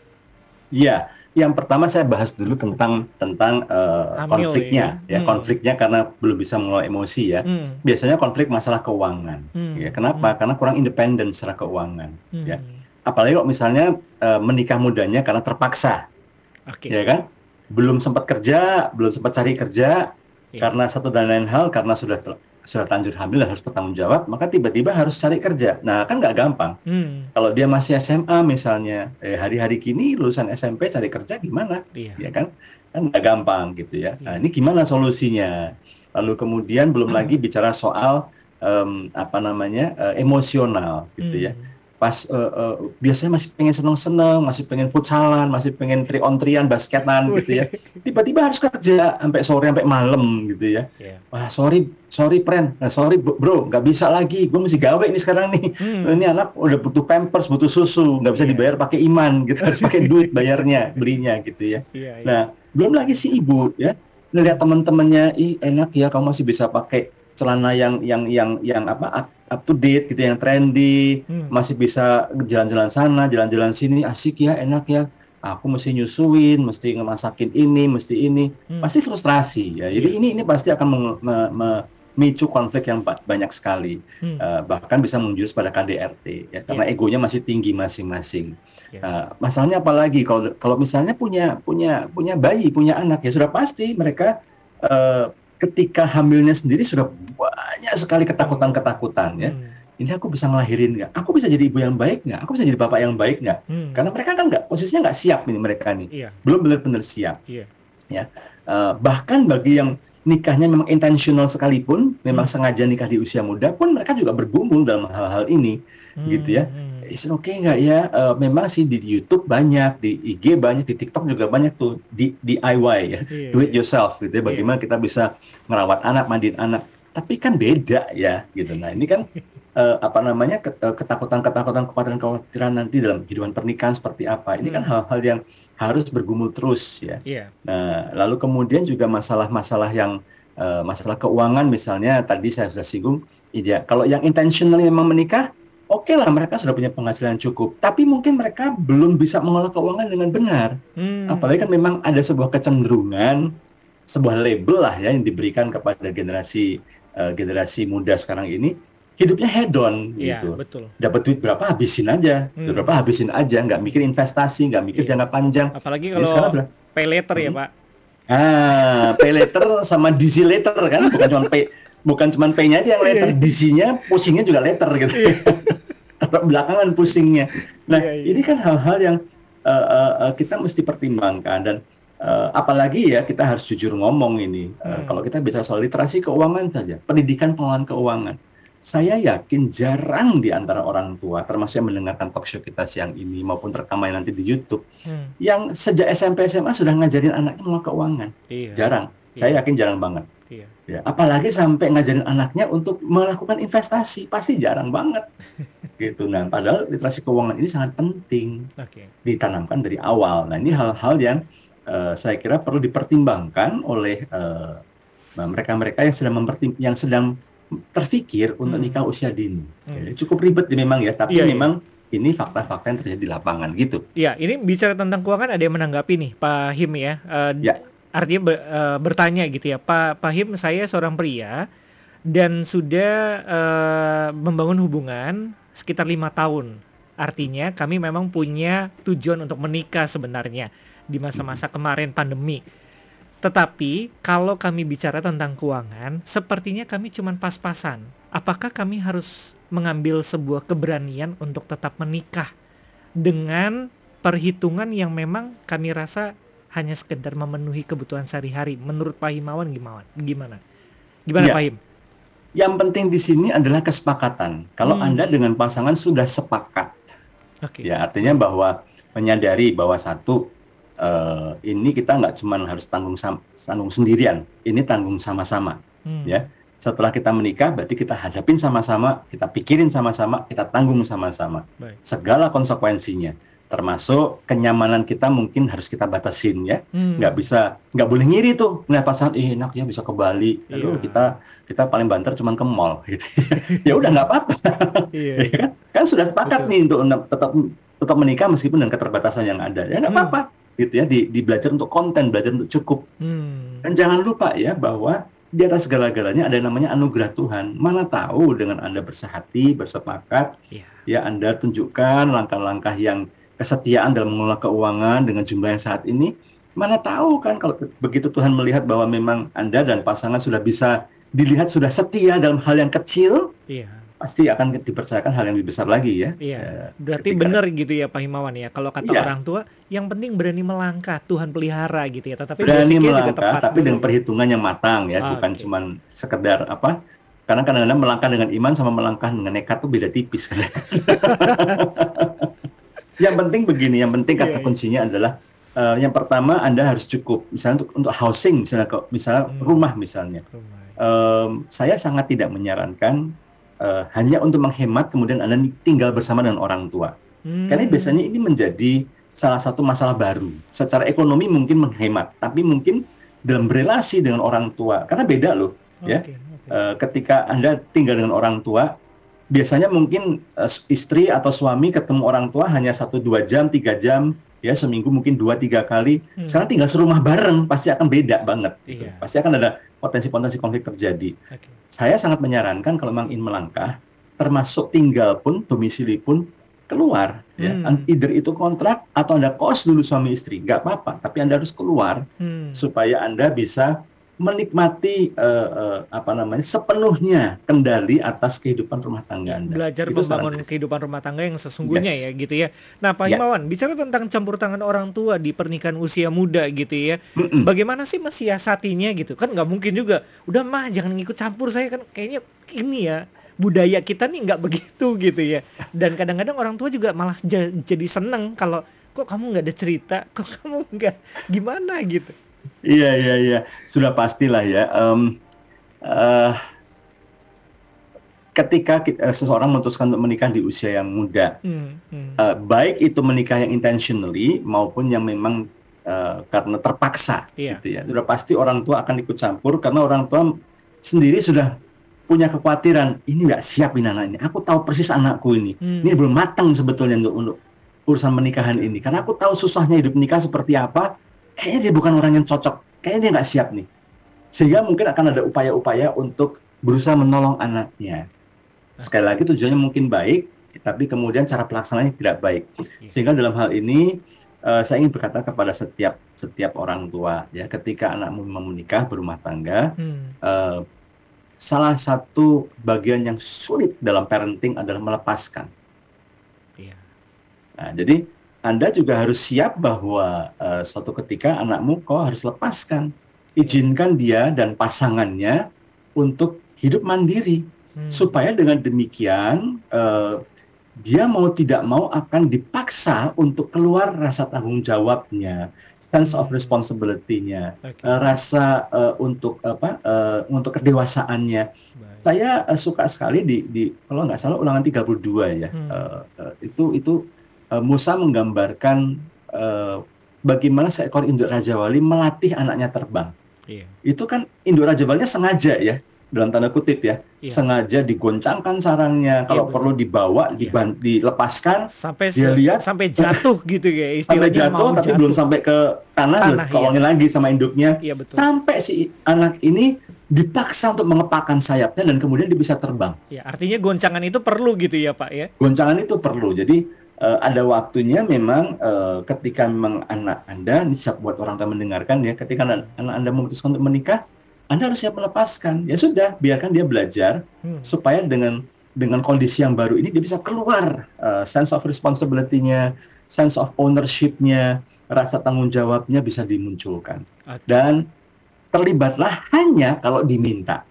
Iya, yang pertama saya bahas dulu tentang tentang uh, konfliknya, ya, ya hmm. konfliknya karena belum bisa mengelola emosi ya. Hmm. Biasanya konflik masalah keuangan. Hmm. Ya, kenapa? Hmm. Karena kurang independen secara keuangan. Hmm. Ya, apalagi kok misalnya uh, menikah mudanya karena terpaksa, okay. ya kan? Belum sempat kerja, belum sempat cari kerja, yeah. karena satu dan lain hal, karena sudah sudah lanjut hamil dan harus bertanggung jawab, maka tiba-tiba harus cari kerja. Nah, kan nggak gampang. Hmm. Kalau dia masih SMA misalnya, eh, hari-hari kini lulusan SMP cari kerja gimana? Iya. Ya kan? Kan nggak gampang gitu ya. Nah, iya. ini gimana solusinya? Lalu kemudian belum lagi bicara soal um, apa namanya uh, emosional gitu ya. hmm. ya pas uh, uh, biasanya masih pengen seneng-seneng, masih pengen futsalan, masih pengen tri on trian basketan gitu ya. Tiba-tiba harus kerja sampai sore sampai malam gitu ya. Yeah. Wah sorry sorry friend, nah, sorry bro nggak bisa lagi, gue mesti gawe ini sekarang nih. Hmm. Ini anak udah butuh pampers, butuh susu, nggak bisa yeah. dibayar pakai iman gitu, harus pakai duit bayarnya, belinya gitu ya. Yeah, yeah. Nah belum lagi si ibu ya ngelihat teman-temannya, ih enak ya kamu masih bisa pakai celana yang yang yang yang apa up to date gitu yang trendy hmm. masih bisa jalan-jalan sana jalan-jalan sini asik ya enak ya aku mesti nyusuin mesti ngemasakin ini mesti ini hmm. pasti frustrasi ya jadi yeah. ini ini pasti akan memicu konflik yang banyak sekali hmm. uh, bahkan bisa menjurus pada KDRT ya karena yeah. egonya masih tinggi masing-masing yeah. uh, masalahnya apalagi kalau kalau misalnya punya punya punya bayi punya anak ya sudah pasti mereka uh, ketika hamilnya sendiri sudah banyak sekali ketakutan-ketakutan ya. Hmm. Ini aku bisa ngelahirin nggak? Aku bisa jadi ibu yang baik nggak? Aku bisa jadi bapak yang baik nggak? Hmm. Karena mereka kan nggak posisinya nggak siap nih mereka nih, iya. belum benar-benar siap. Iya. Ya, uh, bahkan bagi yang nikahnya memang intentional sekalipun, memang hmm. sengaja nikah di usia muda pun mereka juga bergumul dalam hal-hal ini, hmm. gitu ya. Hmm is oke okay nggak ya? Uh, memang sih di YouTube banyak, di IG banyak, di TikTok juga banyak tuh di DIY ya, yeah, do it yourself gitu ya. Bagaimana yeah. kita bisa merawat anak, mandiin anak. tapi kan beda ya gitu. Nah ini kan uh, apa namanya ketakutan-ketakutan kekhawatiran-kekhawatiran nanti dalam kehidupan pernikahan seperti apa. Ini kan hmm. kan hal-hal yang harus bergumul terus ya. Yeah. Nah lalu kemudian juga masalah-masalah yang uh, masalah keuangan misalnya tadi saya sudah singgung. Iya, kalau yang intentional memang menikah, oke okay lah mereka sudah punya penghasilan cukup, tapi mungkin mereka belum bisa mengelola keuangan dengan benar. Hmm. Apalagi kan memang ada sebuah kecenderungan, sebuah label lah ya yang diberikan kepada generasi uh, generasi muda sekarang ini hidupnya hedon ya, gitu. betul. Dapat duit berapa habisin aja, hmm. berapa habisin aja, nggak mikir investasi, nggak mikir ya. jangka panjang. Apalagi kalau sudah, pay later ya, hmm. ya Pak. Ah, pay later sama DC later kan, bukan cuma pay bukan cuma P-nya aja yang letter, yeah. DC-nya pusingnya juga letter gitu. Yeah. Belakangan pusingnya. Nah, yeah, yeah. ini kan hal-hal yang uh, uh, kita mesti pertimbangkan dan uh, apalagi ya kita harus jujur ngomong ini. Uh, hmm. Kalau kita bisa soal literasi keuangan saja, pendidikan pengelolaan keuangan. Saya yakin jarang di antara orang tua, termasuk yang mendengarkan talk show kita siang ini maupun rekaman nanti di YouTube, hmm. yang sejak SMP SMA sudah ngajarin anaknya mengelola keuangan. Iya. Jarang. Iya. Saya yakin jarang banget. Iya. Ya, apalagi sampai ngajarin anaknya untuk melakukan investasi, pasti jarang banget. gitu. Nah, padahal literasi keuangan ini sangat penting okay. ditanamkan dari awal. Nah, ini hal-hal yang uh, saya kira perlu dipertimbangkan oleh uh, mereka-mereka yang sedang mempertim yang sedang terfikir untuk hmm. nikah usia dini. Hmm. cukup ribet memang ya, tapi iya, iya. memang iya. ini fakta-fakta yang terjadi di lapangan gitu. Iya, ini bicara tentang keuangan ada yang menanggapi nih, Pak Him ya. Uh, ya artinya uh, bertanya gitu ya Pak Pahim saya seorang pria dan sudah uh, membangun hubungan sekitar lima tahun. Artinya kami memang punya tujuan untuk menikah sebenarnya di masa-masa kemarin pandemi. Tetapi kalau kami bicara tentang keuangan sepertinya kami cuma pas-pasan. Apakah kami harus mengambil sebuah keberanian untuk tetap menikah dengan perhitungan yang memang kami rasa hanya sekedar memenuhi kebutuhan sehari-hari. Menurut Pak Himawan gimana? Gimana? Gimana ya. Pak Him? Yang penting di sini adalah kesepakatan. Kalau hmm. Anda dengan pasangan sudah sepakat. Okay. Ya, artinya bahwa menyadari bahwa satu uh, ini kita nggak cuma harus tanggung tanggung sendirian, ini tanggung sama-sama. Hmm. Ya. Setelah kita menikah berarti kita hadapin sama-sama, kita pikirin sama-sama, kita tanggung sama-sama. Segala konsekuensinya termasuk kenyamanan kita mungkin harus kita batasin ya hmm. nggak bisa nggak boleh ngiri tuh nah pasangan eh enak ya bisa ke Bali lalu iya. kita kita paling banter cuman ke mall gitu ya udah nggak apa-apa iya. ya kan? kan sudah sepakat Betul. nih untuk tetap tetap menikah meskipun dengan keterbatasan yang ada ya nggak hmm. apa-apa gitu ya di, di belajar untuk konten belajar untuk cukup hmm. dan jangan lupa ya bahwa di atas segala-galanya ada yang namanya anugerah Tuhan. Mana tahu dengan Anda bersehati, bersepakat, yeah. ya Anda tunjukkan langkah-langkah yang kesetiaan dalam mengelola keuangan dengan jumlah yang saat ini, mana tahu kan kalau begitu Tuhan melihat bahwa memang Anda dan pasangan sudah bisa dilihat sudah setia dalam hal yang kecil, iya. pasti akan dipercayakan hal yang lebih besar lagi ya. Iya. Ya, Berarti ketika... benar gitu ya Pak Himawan ya. Kalau kata iya. orang tua, yang penting berani melangkah, Tuhan pelihara gitu ya. Tetapi berani melangkah, juga tepat tapi dulu. dengan perhitungan yang matang ya, ah, bukan okay. cuman sekedar apa karena kadang-kadang melangkah dengan iman sama melangkah dengan nekat tuh beda tipis kan. yang penting begini, yang penting kata yeah, iya. kuncinya adalah uh, yang pertama Anda harus cukup, misalnya untuk untuk housing, misalnya misalnya hmm. rumah misalnya. Um, saya sangat tidak menyarankan uh, hanya untuk menghemat kemudian Anda tinggal bersama dengan orang tua. Hmm. Karena biasanya ini menjadi salah satu masalah baru. Secara ekonomi mungkin menghemat, tapi mungkin dalam berelasi dengan orang tua karena beda loh, okay, ya. Okay. Uh, ketika Anda tinggal dengan orang tua, biasanya mungkin uh, istri atau suami ketemu orang tua hanya satu dua jam tiga jam ya seminggu mungkin dua tiga kali hmm. sekarang tinggal serumah bareng pasti akan beda banget gitu. iya. pasti akan ada potensi-potensi konflik terjadi okay. saya sangat menyarankan kalau memang ingin melangkah termasuk tinggal pun domisili pun keluar ya. hmm. ya either itu kontrak atau anda kos dulu suami istri nggak apa-apa tapi anda harus keluar hmm. supaya anda bisa menikmati uh, uh, apa namanya sepenuhnya kendali atas kehidupan rumah tangga Anda. Belajar itu membangun kehidupan rumah tangga yang sesungguhnya yes. ya gitu ya. Nah, Pak. Himawan, bicara tentang campur tangan orang tua di pernikahan usia muda gitu ya. Mm -mm. Bagaimana sih mensiasatinya gitu? Kan nggak mungkin juga. Udah mah jangan ngikut campur saya kan kayaknya ini ya budaya kita nih nggak begitu gitu ya. Dan kadang-kadang orang tua juga malah jadi seneng kalau kok kamu nggak ada cerita, kok kamu nggak gimana gitu. Iya iya iya, sudah pastilah ya. Um, uh, ketika kita, uh, seseorang memutuskan untuk menikah di usia yang muda, hmm, hmm. Uh, baik itu menikah yang intentionally maupun yang memang uh, karena terpaksa, yeah. gitu ya, sudah pasti orang tua akan ikut campur karena orang tua sendiri sudah punya kekhawatiran ini nggak siap ini anak ini. Aku tahu persis anakku ini, hmm. ini belum matang sebetulnya untuk untuk urusan pernikahan ini. Karena aku tahu susahnya hidup nikah seperti apa. Kayaknya dia bukan orang yang cocok. Kayaknya dia nggak siap nih. Sehingga mungkin akan ada upaya-upaya untuk berusaha menolong anaknya sekali lagi tujuannya mungkin baik, tapi kemudian cara pelaksananya tidak baik. Iya. Sehingga dalam hal ini uh, saya ingin berkata kepada setiap setiap orang tua ya, ketika anakmu menikah berumah tangga, hmm. uh, salah satu bagian yang sulit dalam parenting adalah melepaskan. Yeah. Nah, jadi anda juga harus siap bahwa uh, suatu ketika anakmu kau harus lepaskan, izinkan dia dan pasangannya untuk hidup mandiri Hmm. supaya dengan demikian uh, dia mau tidak mau akan dipaksa untuk keluar rasa tanggung jawabnya, sense of responsibility-nya, okay. uh, rasa uh, untuk apa uh, untuk kedewasaannya. Baik. Saya uh, suka sekali di, di kalau nggak salah ulangan 32 ya. Hmm. Uh, uh, itu itu uh, Musa menggambarkan uh, bagaimana seekor induk raja wali melatih anaknya terbang. Yeah. Itu kan induk raja walinya sengaja ya dalam tanda kutip ya iya. sengaja digoncangkan sarangnya iya, kalau perlu dibawa iya. dilepaskan sampai dia lihat sampai jatuh gitu ya istilahnya sampai jatuh tapi jatuh. belum sampai ke tanah, tanah iya. lagi sama induknya iya, betul. sampai si anak ini dipaksa untuk mengepakkan sayapnya dan kemudian dia bisa terbang ya artinya goncangan itu perlu gitu ya pak ya goncangan itu perlu jadi uh, ada waktunya memang uh, ketika memang anak anda ini siap buat orang tua mendengarkan ya ketika anak, anak anda memutuskan untuk menikah anda harus siap melepaskan. Ya sudah, biarkan dia belajar hmm. supaya dengan dengan kondisi yang baru ini dia bisa keluar uh, sense of responsibility-nya, sense of ownership-nya, rasa tanggung jawabnya bisa dimunculkan. Okay. Dan terlibatlah hanya kalau diminta.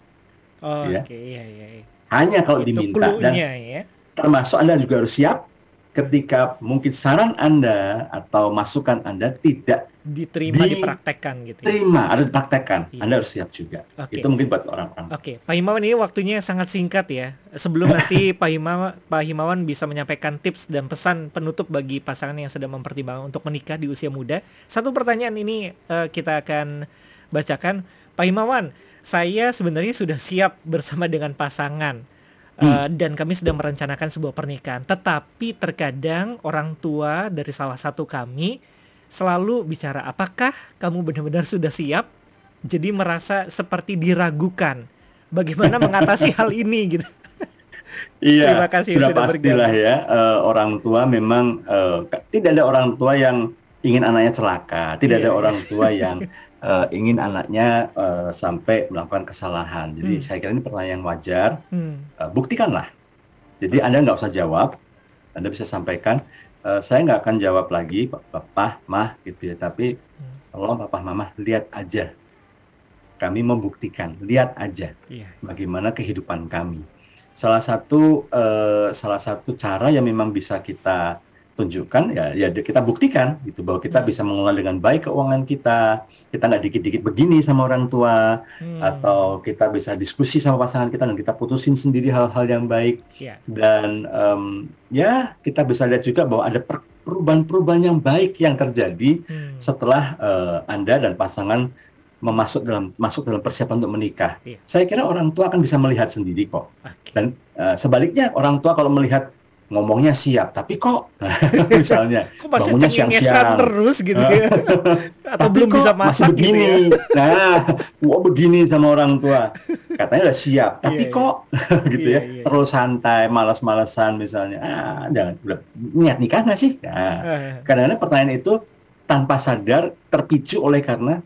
Oh, ya. Okay, iya, iya, iya. Hanya kalau Itu diminta dan ya. termasuk Anda juga harus siap ketika mungkin saran Anda atau masukan Anda tidak diterima di, dipraktekkan gitu ya. Terima, ada dipraktekkan. Iya. Anda harus siap juga. Okay. Itu mungkin buat orang-orang. Oke, okay. Pak Himawan ini waktunya sangat singkat ya. Sebelum nanti Pak Himawan Pak Himawan bisa menyampaikan tips dan pesan penutup bagi pasangan yang sedang mempertimbangkan untuk menikah di usia muda. Satu pertanyaan ini uh, kita akan bacakan. Pak Himawan, saya sebenarnya sudah siap bersama dengan pasangan. Uh, dan kami sedang merencanakan sebuah pernikahan. Tetapi terkadang orang tua dari salah satu kami selalu bicara apakah kamu benar-benar sudah siap? Jadi merasa seperti diragukan. Bagaimana mengatasi hal ini gitu. Iya terima kasih sudah, sudah pastilah ya uh, orang tua memang uh, tidak ada orang tua yang ingin anaknya celaka. Tidak yeah. ada orang tua yang uh, ingin anaknya uh, sampai melakukan kesalahan. Jadi hmm. saya kira ini pertanyaan wajar. Hmm. uh, buktikanlah. Jadi anda nggak usah jawab. Anda bisa sampaikan. Uh, saya nggak akan jawab lagi papa mah gitu ya. Tapi hmm. tolong papa mama lihat aja. Kami membuktikan. Lihat aja yeah. bagaimana kehidupan kami. Salah satu uh, salah satu cara yang memang bisa kita tunjukkan ya ya kita buktikan gitu bahwa kita hmm. bisa mengelola dengan baik keuangan kita kita nggak dikit-dikit begini sama orang tua hmm. atau kita bisa diskusi sama pasangan kita dan kita putusin sendiri hal-hal yang baik yeah. dan um, ya kita bisa lihat juga bahwa ada perubahan-perubahan yang baik yang terjadi hmm. setelah uh, anda dan pasangan memasuk dalam masuk dalam persiapan untuk menikah. Yeah. Saya kira orang tua akan bisa melihat sendiri kok. Okay. Dan uh, sebaliknya orang tua kalau melihat ngomongnya siap tapi kok misalnya kok masih bangunnya siang-siang terus gitu ya atau belum bisa masak masih begini gitu ya? nah gua begini sama orang tua katanya udah siap iya, tapi yeah, kok yeah. gitu yeah, ya yeah. terus santai malas-malasan misalnya ah jangan udah niat nikah nggak sih nah uh. kadang-kadang pertanyaan itu tanpa sadar terpicu oleh karena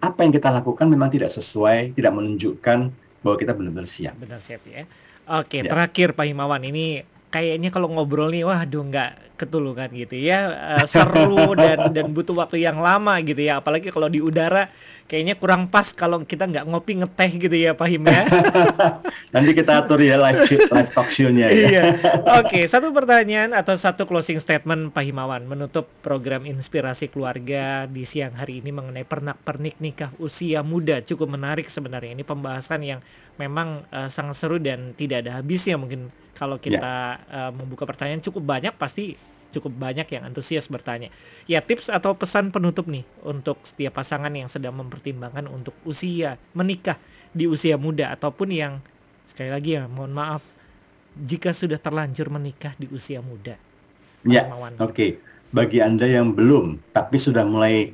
apa yang kita lakukan memang tidak sesuai tidak menunjukkan bahwa kita benar-benar siap benar siap ya Oke, ya. terakhir Pak Himawan ini kayaknya kalau ngobrol nih waduh nggak ketulukan gitu ya. Uh, seru dan dan butuh waktu yang lama gitu ya. Apalagi kalau di udara kayaknya kurang pas kalau kita nggak ngopi ngeteh gitu ya Pak Him ya. Nanti kita atur ya live live talk show-nya ya. Iya. Oke okay, satu pertanyaan atau satu closing statement Pak Himawan menutup program inspirasi keluarga di siang hari ini mengenai pernak pernik nikah usia muda. Cukup menarik sebenarnya. Ini pembahasan yang memang uh, sangat seru dan tidak ada habisnya mungkin kalau ya. kita yeah. uh, membuka pertanyaan cukup banyak pasti cukup banyak yang antusias bertanya. Ya tips atau pesan penutup nih untuk setiap pasangan yang sedang mempertimbangkan untuk usia menikah di usia muda ataupun yang sekali lagi ya mohon maaf jika sudah terlanjur menikah di usia muda. Ya, oke. Okay. Bagi anda yang belum tapi sudah mulai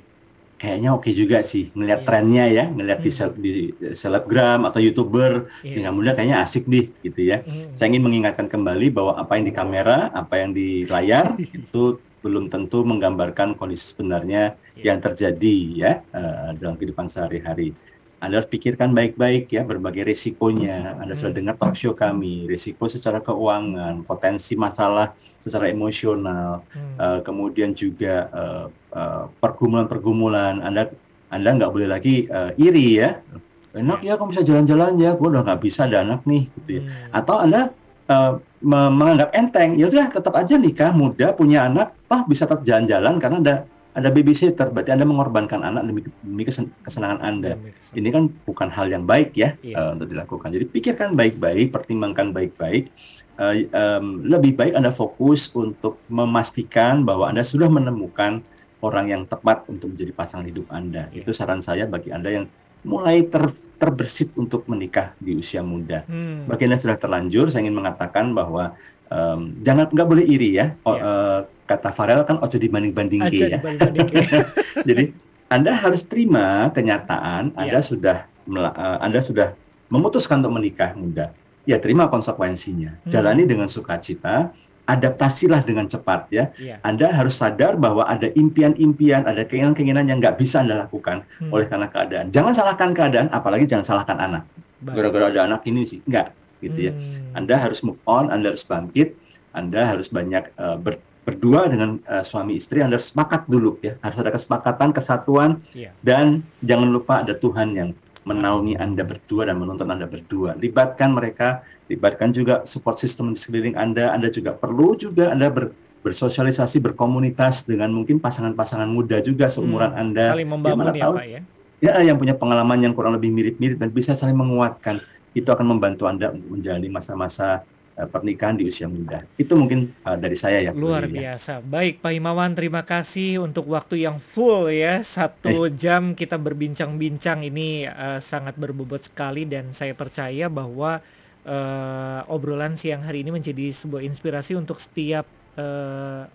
kayaknya oke okay juga sih melihat yeah. trennya ya melihat mm. di, hmm. di selebgram atau youtuber yeah. dengan mudah kayaknya asik deh gitu ya mm. saya ingin mengingatkan kembali bahwa apa yang di kamera apa yang di layar itu belum tentu menggambarkan kondisi sebenarnya yeah. yang terjadi ya uh, dalam kehidupan sehari-hari anda harus pikirkan baik-baik ya berbagai risikonya. Anda sudah hmm. dengar talk show kami, risiko secara keuangan, potensi masalah secara emosional, hmm. uh, kemudian juga uh, uh, pergumulan-pergumulan. Anda Anda nggak boleh lagi uh, iri ya. Enak ya kamu bisa jalan-jalan ya, gue udah nggak bisa ada anak nih gitu ya. Hmm. Atau Anda uh, menganggap enteng, ya sudah tetap aja nikah muda punya anak, toh bisa tetap jalan-jalan karena ada ada babysitter, berarti Anda mengorbankan anak demi, demi kesenangan Anda. Ini kan bukan hal yang baik ya iya. uh, untuk dilakukan. Jadi pikirkan baik-baik, pertimbangkan baik-baik. Uh, um, lebih baik Anda fokus untuk memastikan bahwa Anda sudah menemukan orang yang tepat untuk menjadi pasangan hidup Anda. Iya. Itu saran saya bagi Anda yang mulai ter, terbersit untuk menikah di usia muda. Hmm. Bagi Anda sudah terlanjur, saya ingin mengatakan bahwa um, jangan nggak boleh iri ya. Yeah. uh, kata Farel kan ojo dibanding-banding ya. Jadi Anda harus terima kenyataan yeah. Anda sudah uh, Anda sudah memutuskan untuk menikah muda. Ya terima konsekuensinya. Hmm. Jalani dengan sukacita, adaptasilah dengan cepat ya. Yeah. Anda harus sadar bahwa ada impian-impian, ada keinginan-keinginan yang nggak bisa Anda lakukan hmm. oleh karena keadaan. Jangan salahkan keadaan, apalagi jangan salahkan anak. Gara-gara ada anak ini sih, enggak gitu ya. hmm. Anda harus move on, Anda harus bangkit, Anda harus banyak uh, ber berdua dengan uh, suami istri Anda harus sepakat dulu ya. Harus ada kesepakatan kesatuan yeah. dan jangan lupa ada Tuhan yang menaungi Anda berdua dan menuntun Anda berdua. Libatkan mereka libatkan juga support system di sekeliling Anda. Anda juga perlu juga Anda ber, bersosialisasi berkomunitas dengan mungkin pasangan-pasangan muda juga seumuran hmm, Anda. Saling membangun ya Pak ya? Ya yang punya pengalaman yang kurang lebih mirip-mirip dan bisa saling menguatkan itu akan membantu Anda untuk menjalani masa-masa Eh, pernikahan di usia muda. Itu mungkin uh, dari saya ya. Luar biasa. Baik Pak Himawan, terima kasih untuk waktu yang full ya. Satu eh. jam kita berbincang-bincang ini uh, sangat berbobot sekali dan saya percaya bahwa uh, obrolan siang hari ini menjadi sebuah inspirasi untuk setiap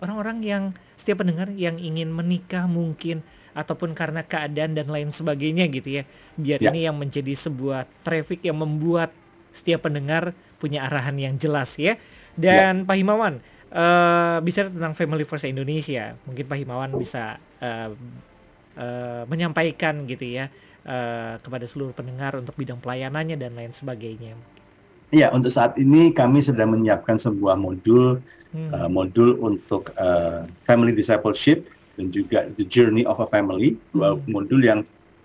orang-orang uh, yang setiap pendengar yang ingin menikah mungkin ataupun karena keadaan dan lain sebagainya gitu ya. Biar ya. ini yang menjadi sebuah traffic yang membuat setiap pendengar punya arahan yang jelas ya. Dan ya. Pak Himawan, uh, bicara tentang Family First Indonesia, mungkin Pak Himawan bisa uh, uh, menyampaikan gitu ya uh, kepada seluruh pendengar untuk bidang pelayanannya dan lain sebagainya. Iya, untuk saat ini kami sedang menyiapkan sebuah modul hmm. uh, modul untuk uh, family discipleship dan juga the journey of a family, hmm. modul yang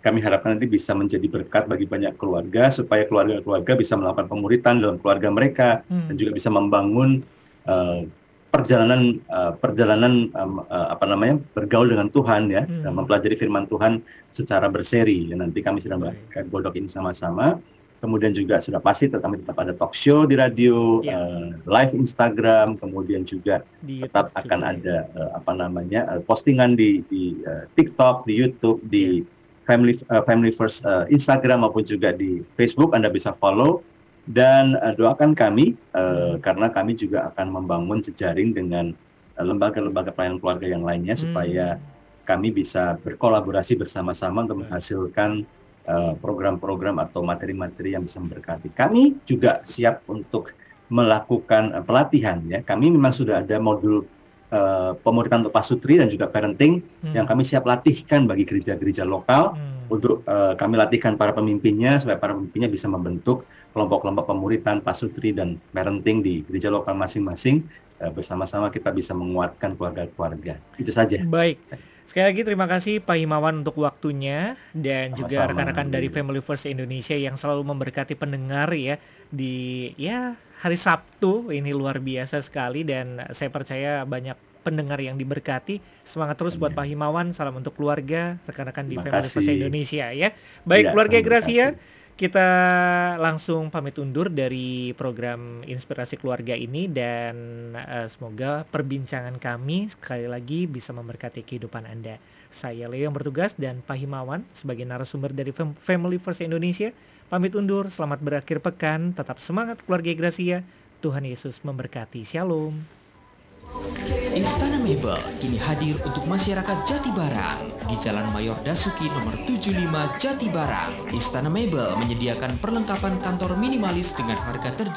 kami harapkan nanti bisa menjadi berkat bagi banyak keluarga supaya keluarga-keluarga bisa melakukan pemuritan dalam keluarga mereka hmm. dan juga bisa membangun uh, perjalanan uh, perjalanan um, uh, apa namanya bergaul dengan Tuhan ya hmm. dan mempelajari firman Tuhan secara berseri dan nanti kami sedang melakukan godok ini sama-sama kemudian juga sudah pasti tetap tetap ada talk show di radio yeah. uh, live Instagram kemudian juga di tetap YouTube akan juga. ada uh, apa namanya uh, postingan di di uh, TikTok di YouTube di yeah Family uh, Family First uh, Instagram maupun juga di Facebook Anda bisa follow dan uh, doakan kami uh, karena kami juga akan membangun jejaring dengan lembaga-lembaga uh, pelayanan keluarga yang lainnya hmm. supaya kami bisa berkolaborasi bersama-sama untuk menghasilkan program-program uh, atau materi-materi yang bisa memberkati. Kami juga siap untuk melakukan uh, pelatihan ya. Kami memang sudah ada modul uh, pemuritan untuk pasutri dan juga parenting hmm. yang kami siap latihkan bagi gereja-gereja lokal hmm. untuk uh, kami latihkan para pemimpinnya supaya para pemimpinnya bisa membentuk kelompok-kelompok pemuritan, pasutri dan parenting di gereja lokal masing-masing uh, bersama-sama kita bisa menguatkan keluarga-keluarga. Itu saja. Baik. Sekali lagi terima kasih Pak Himawan untuk waktunya dan Sama-sama. juga rekan-rekan dari Family First Indonesia yang selalu memberkati pendengar ya di ya hari Sabtu ini luar biasa sekali dan saya percaya banyak pendengar yang diberkati. Semangat terus buat Pak Himawan. Salam untuk keluarga, rekan-rekan di Family First Indonesia ya. Baik ya, keluarga Gracia, kita langsung pamit undur dari program Inspirasi Keluarga ini dan uh, semoga perbincangan kami sekali lagi bisa memberkati kehidupan Anda. Saya Leo yang bertugas dan Pak Himawan sebagai narasumber dari Family First Indonesia pamit undur. Selamat berakhir pekan, tetap semangat keluarga Gracia. Tuhan Yesus memberkati. Shalom. Istana Mebel kini hadir untuk masyarakat Jatibarang di Jalan Mayor Dasuki nomor 75 Jatibarang. Istana Mebel menyediakan perlengkapan kantor minimalis dengan harga terjangkau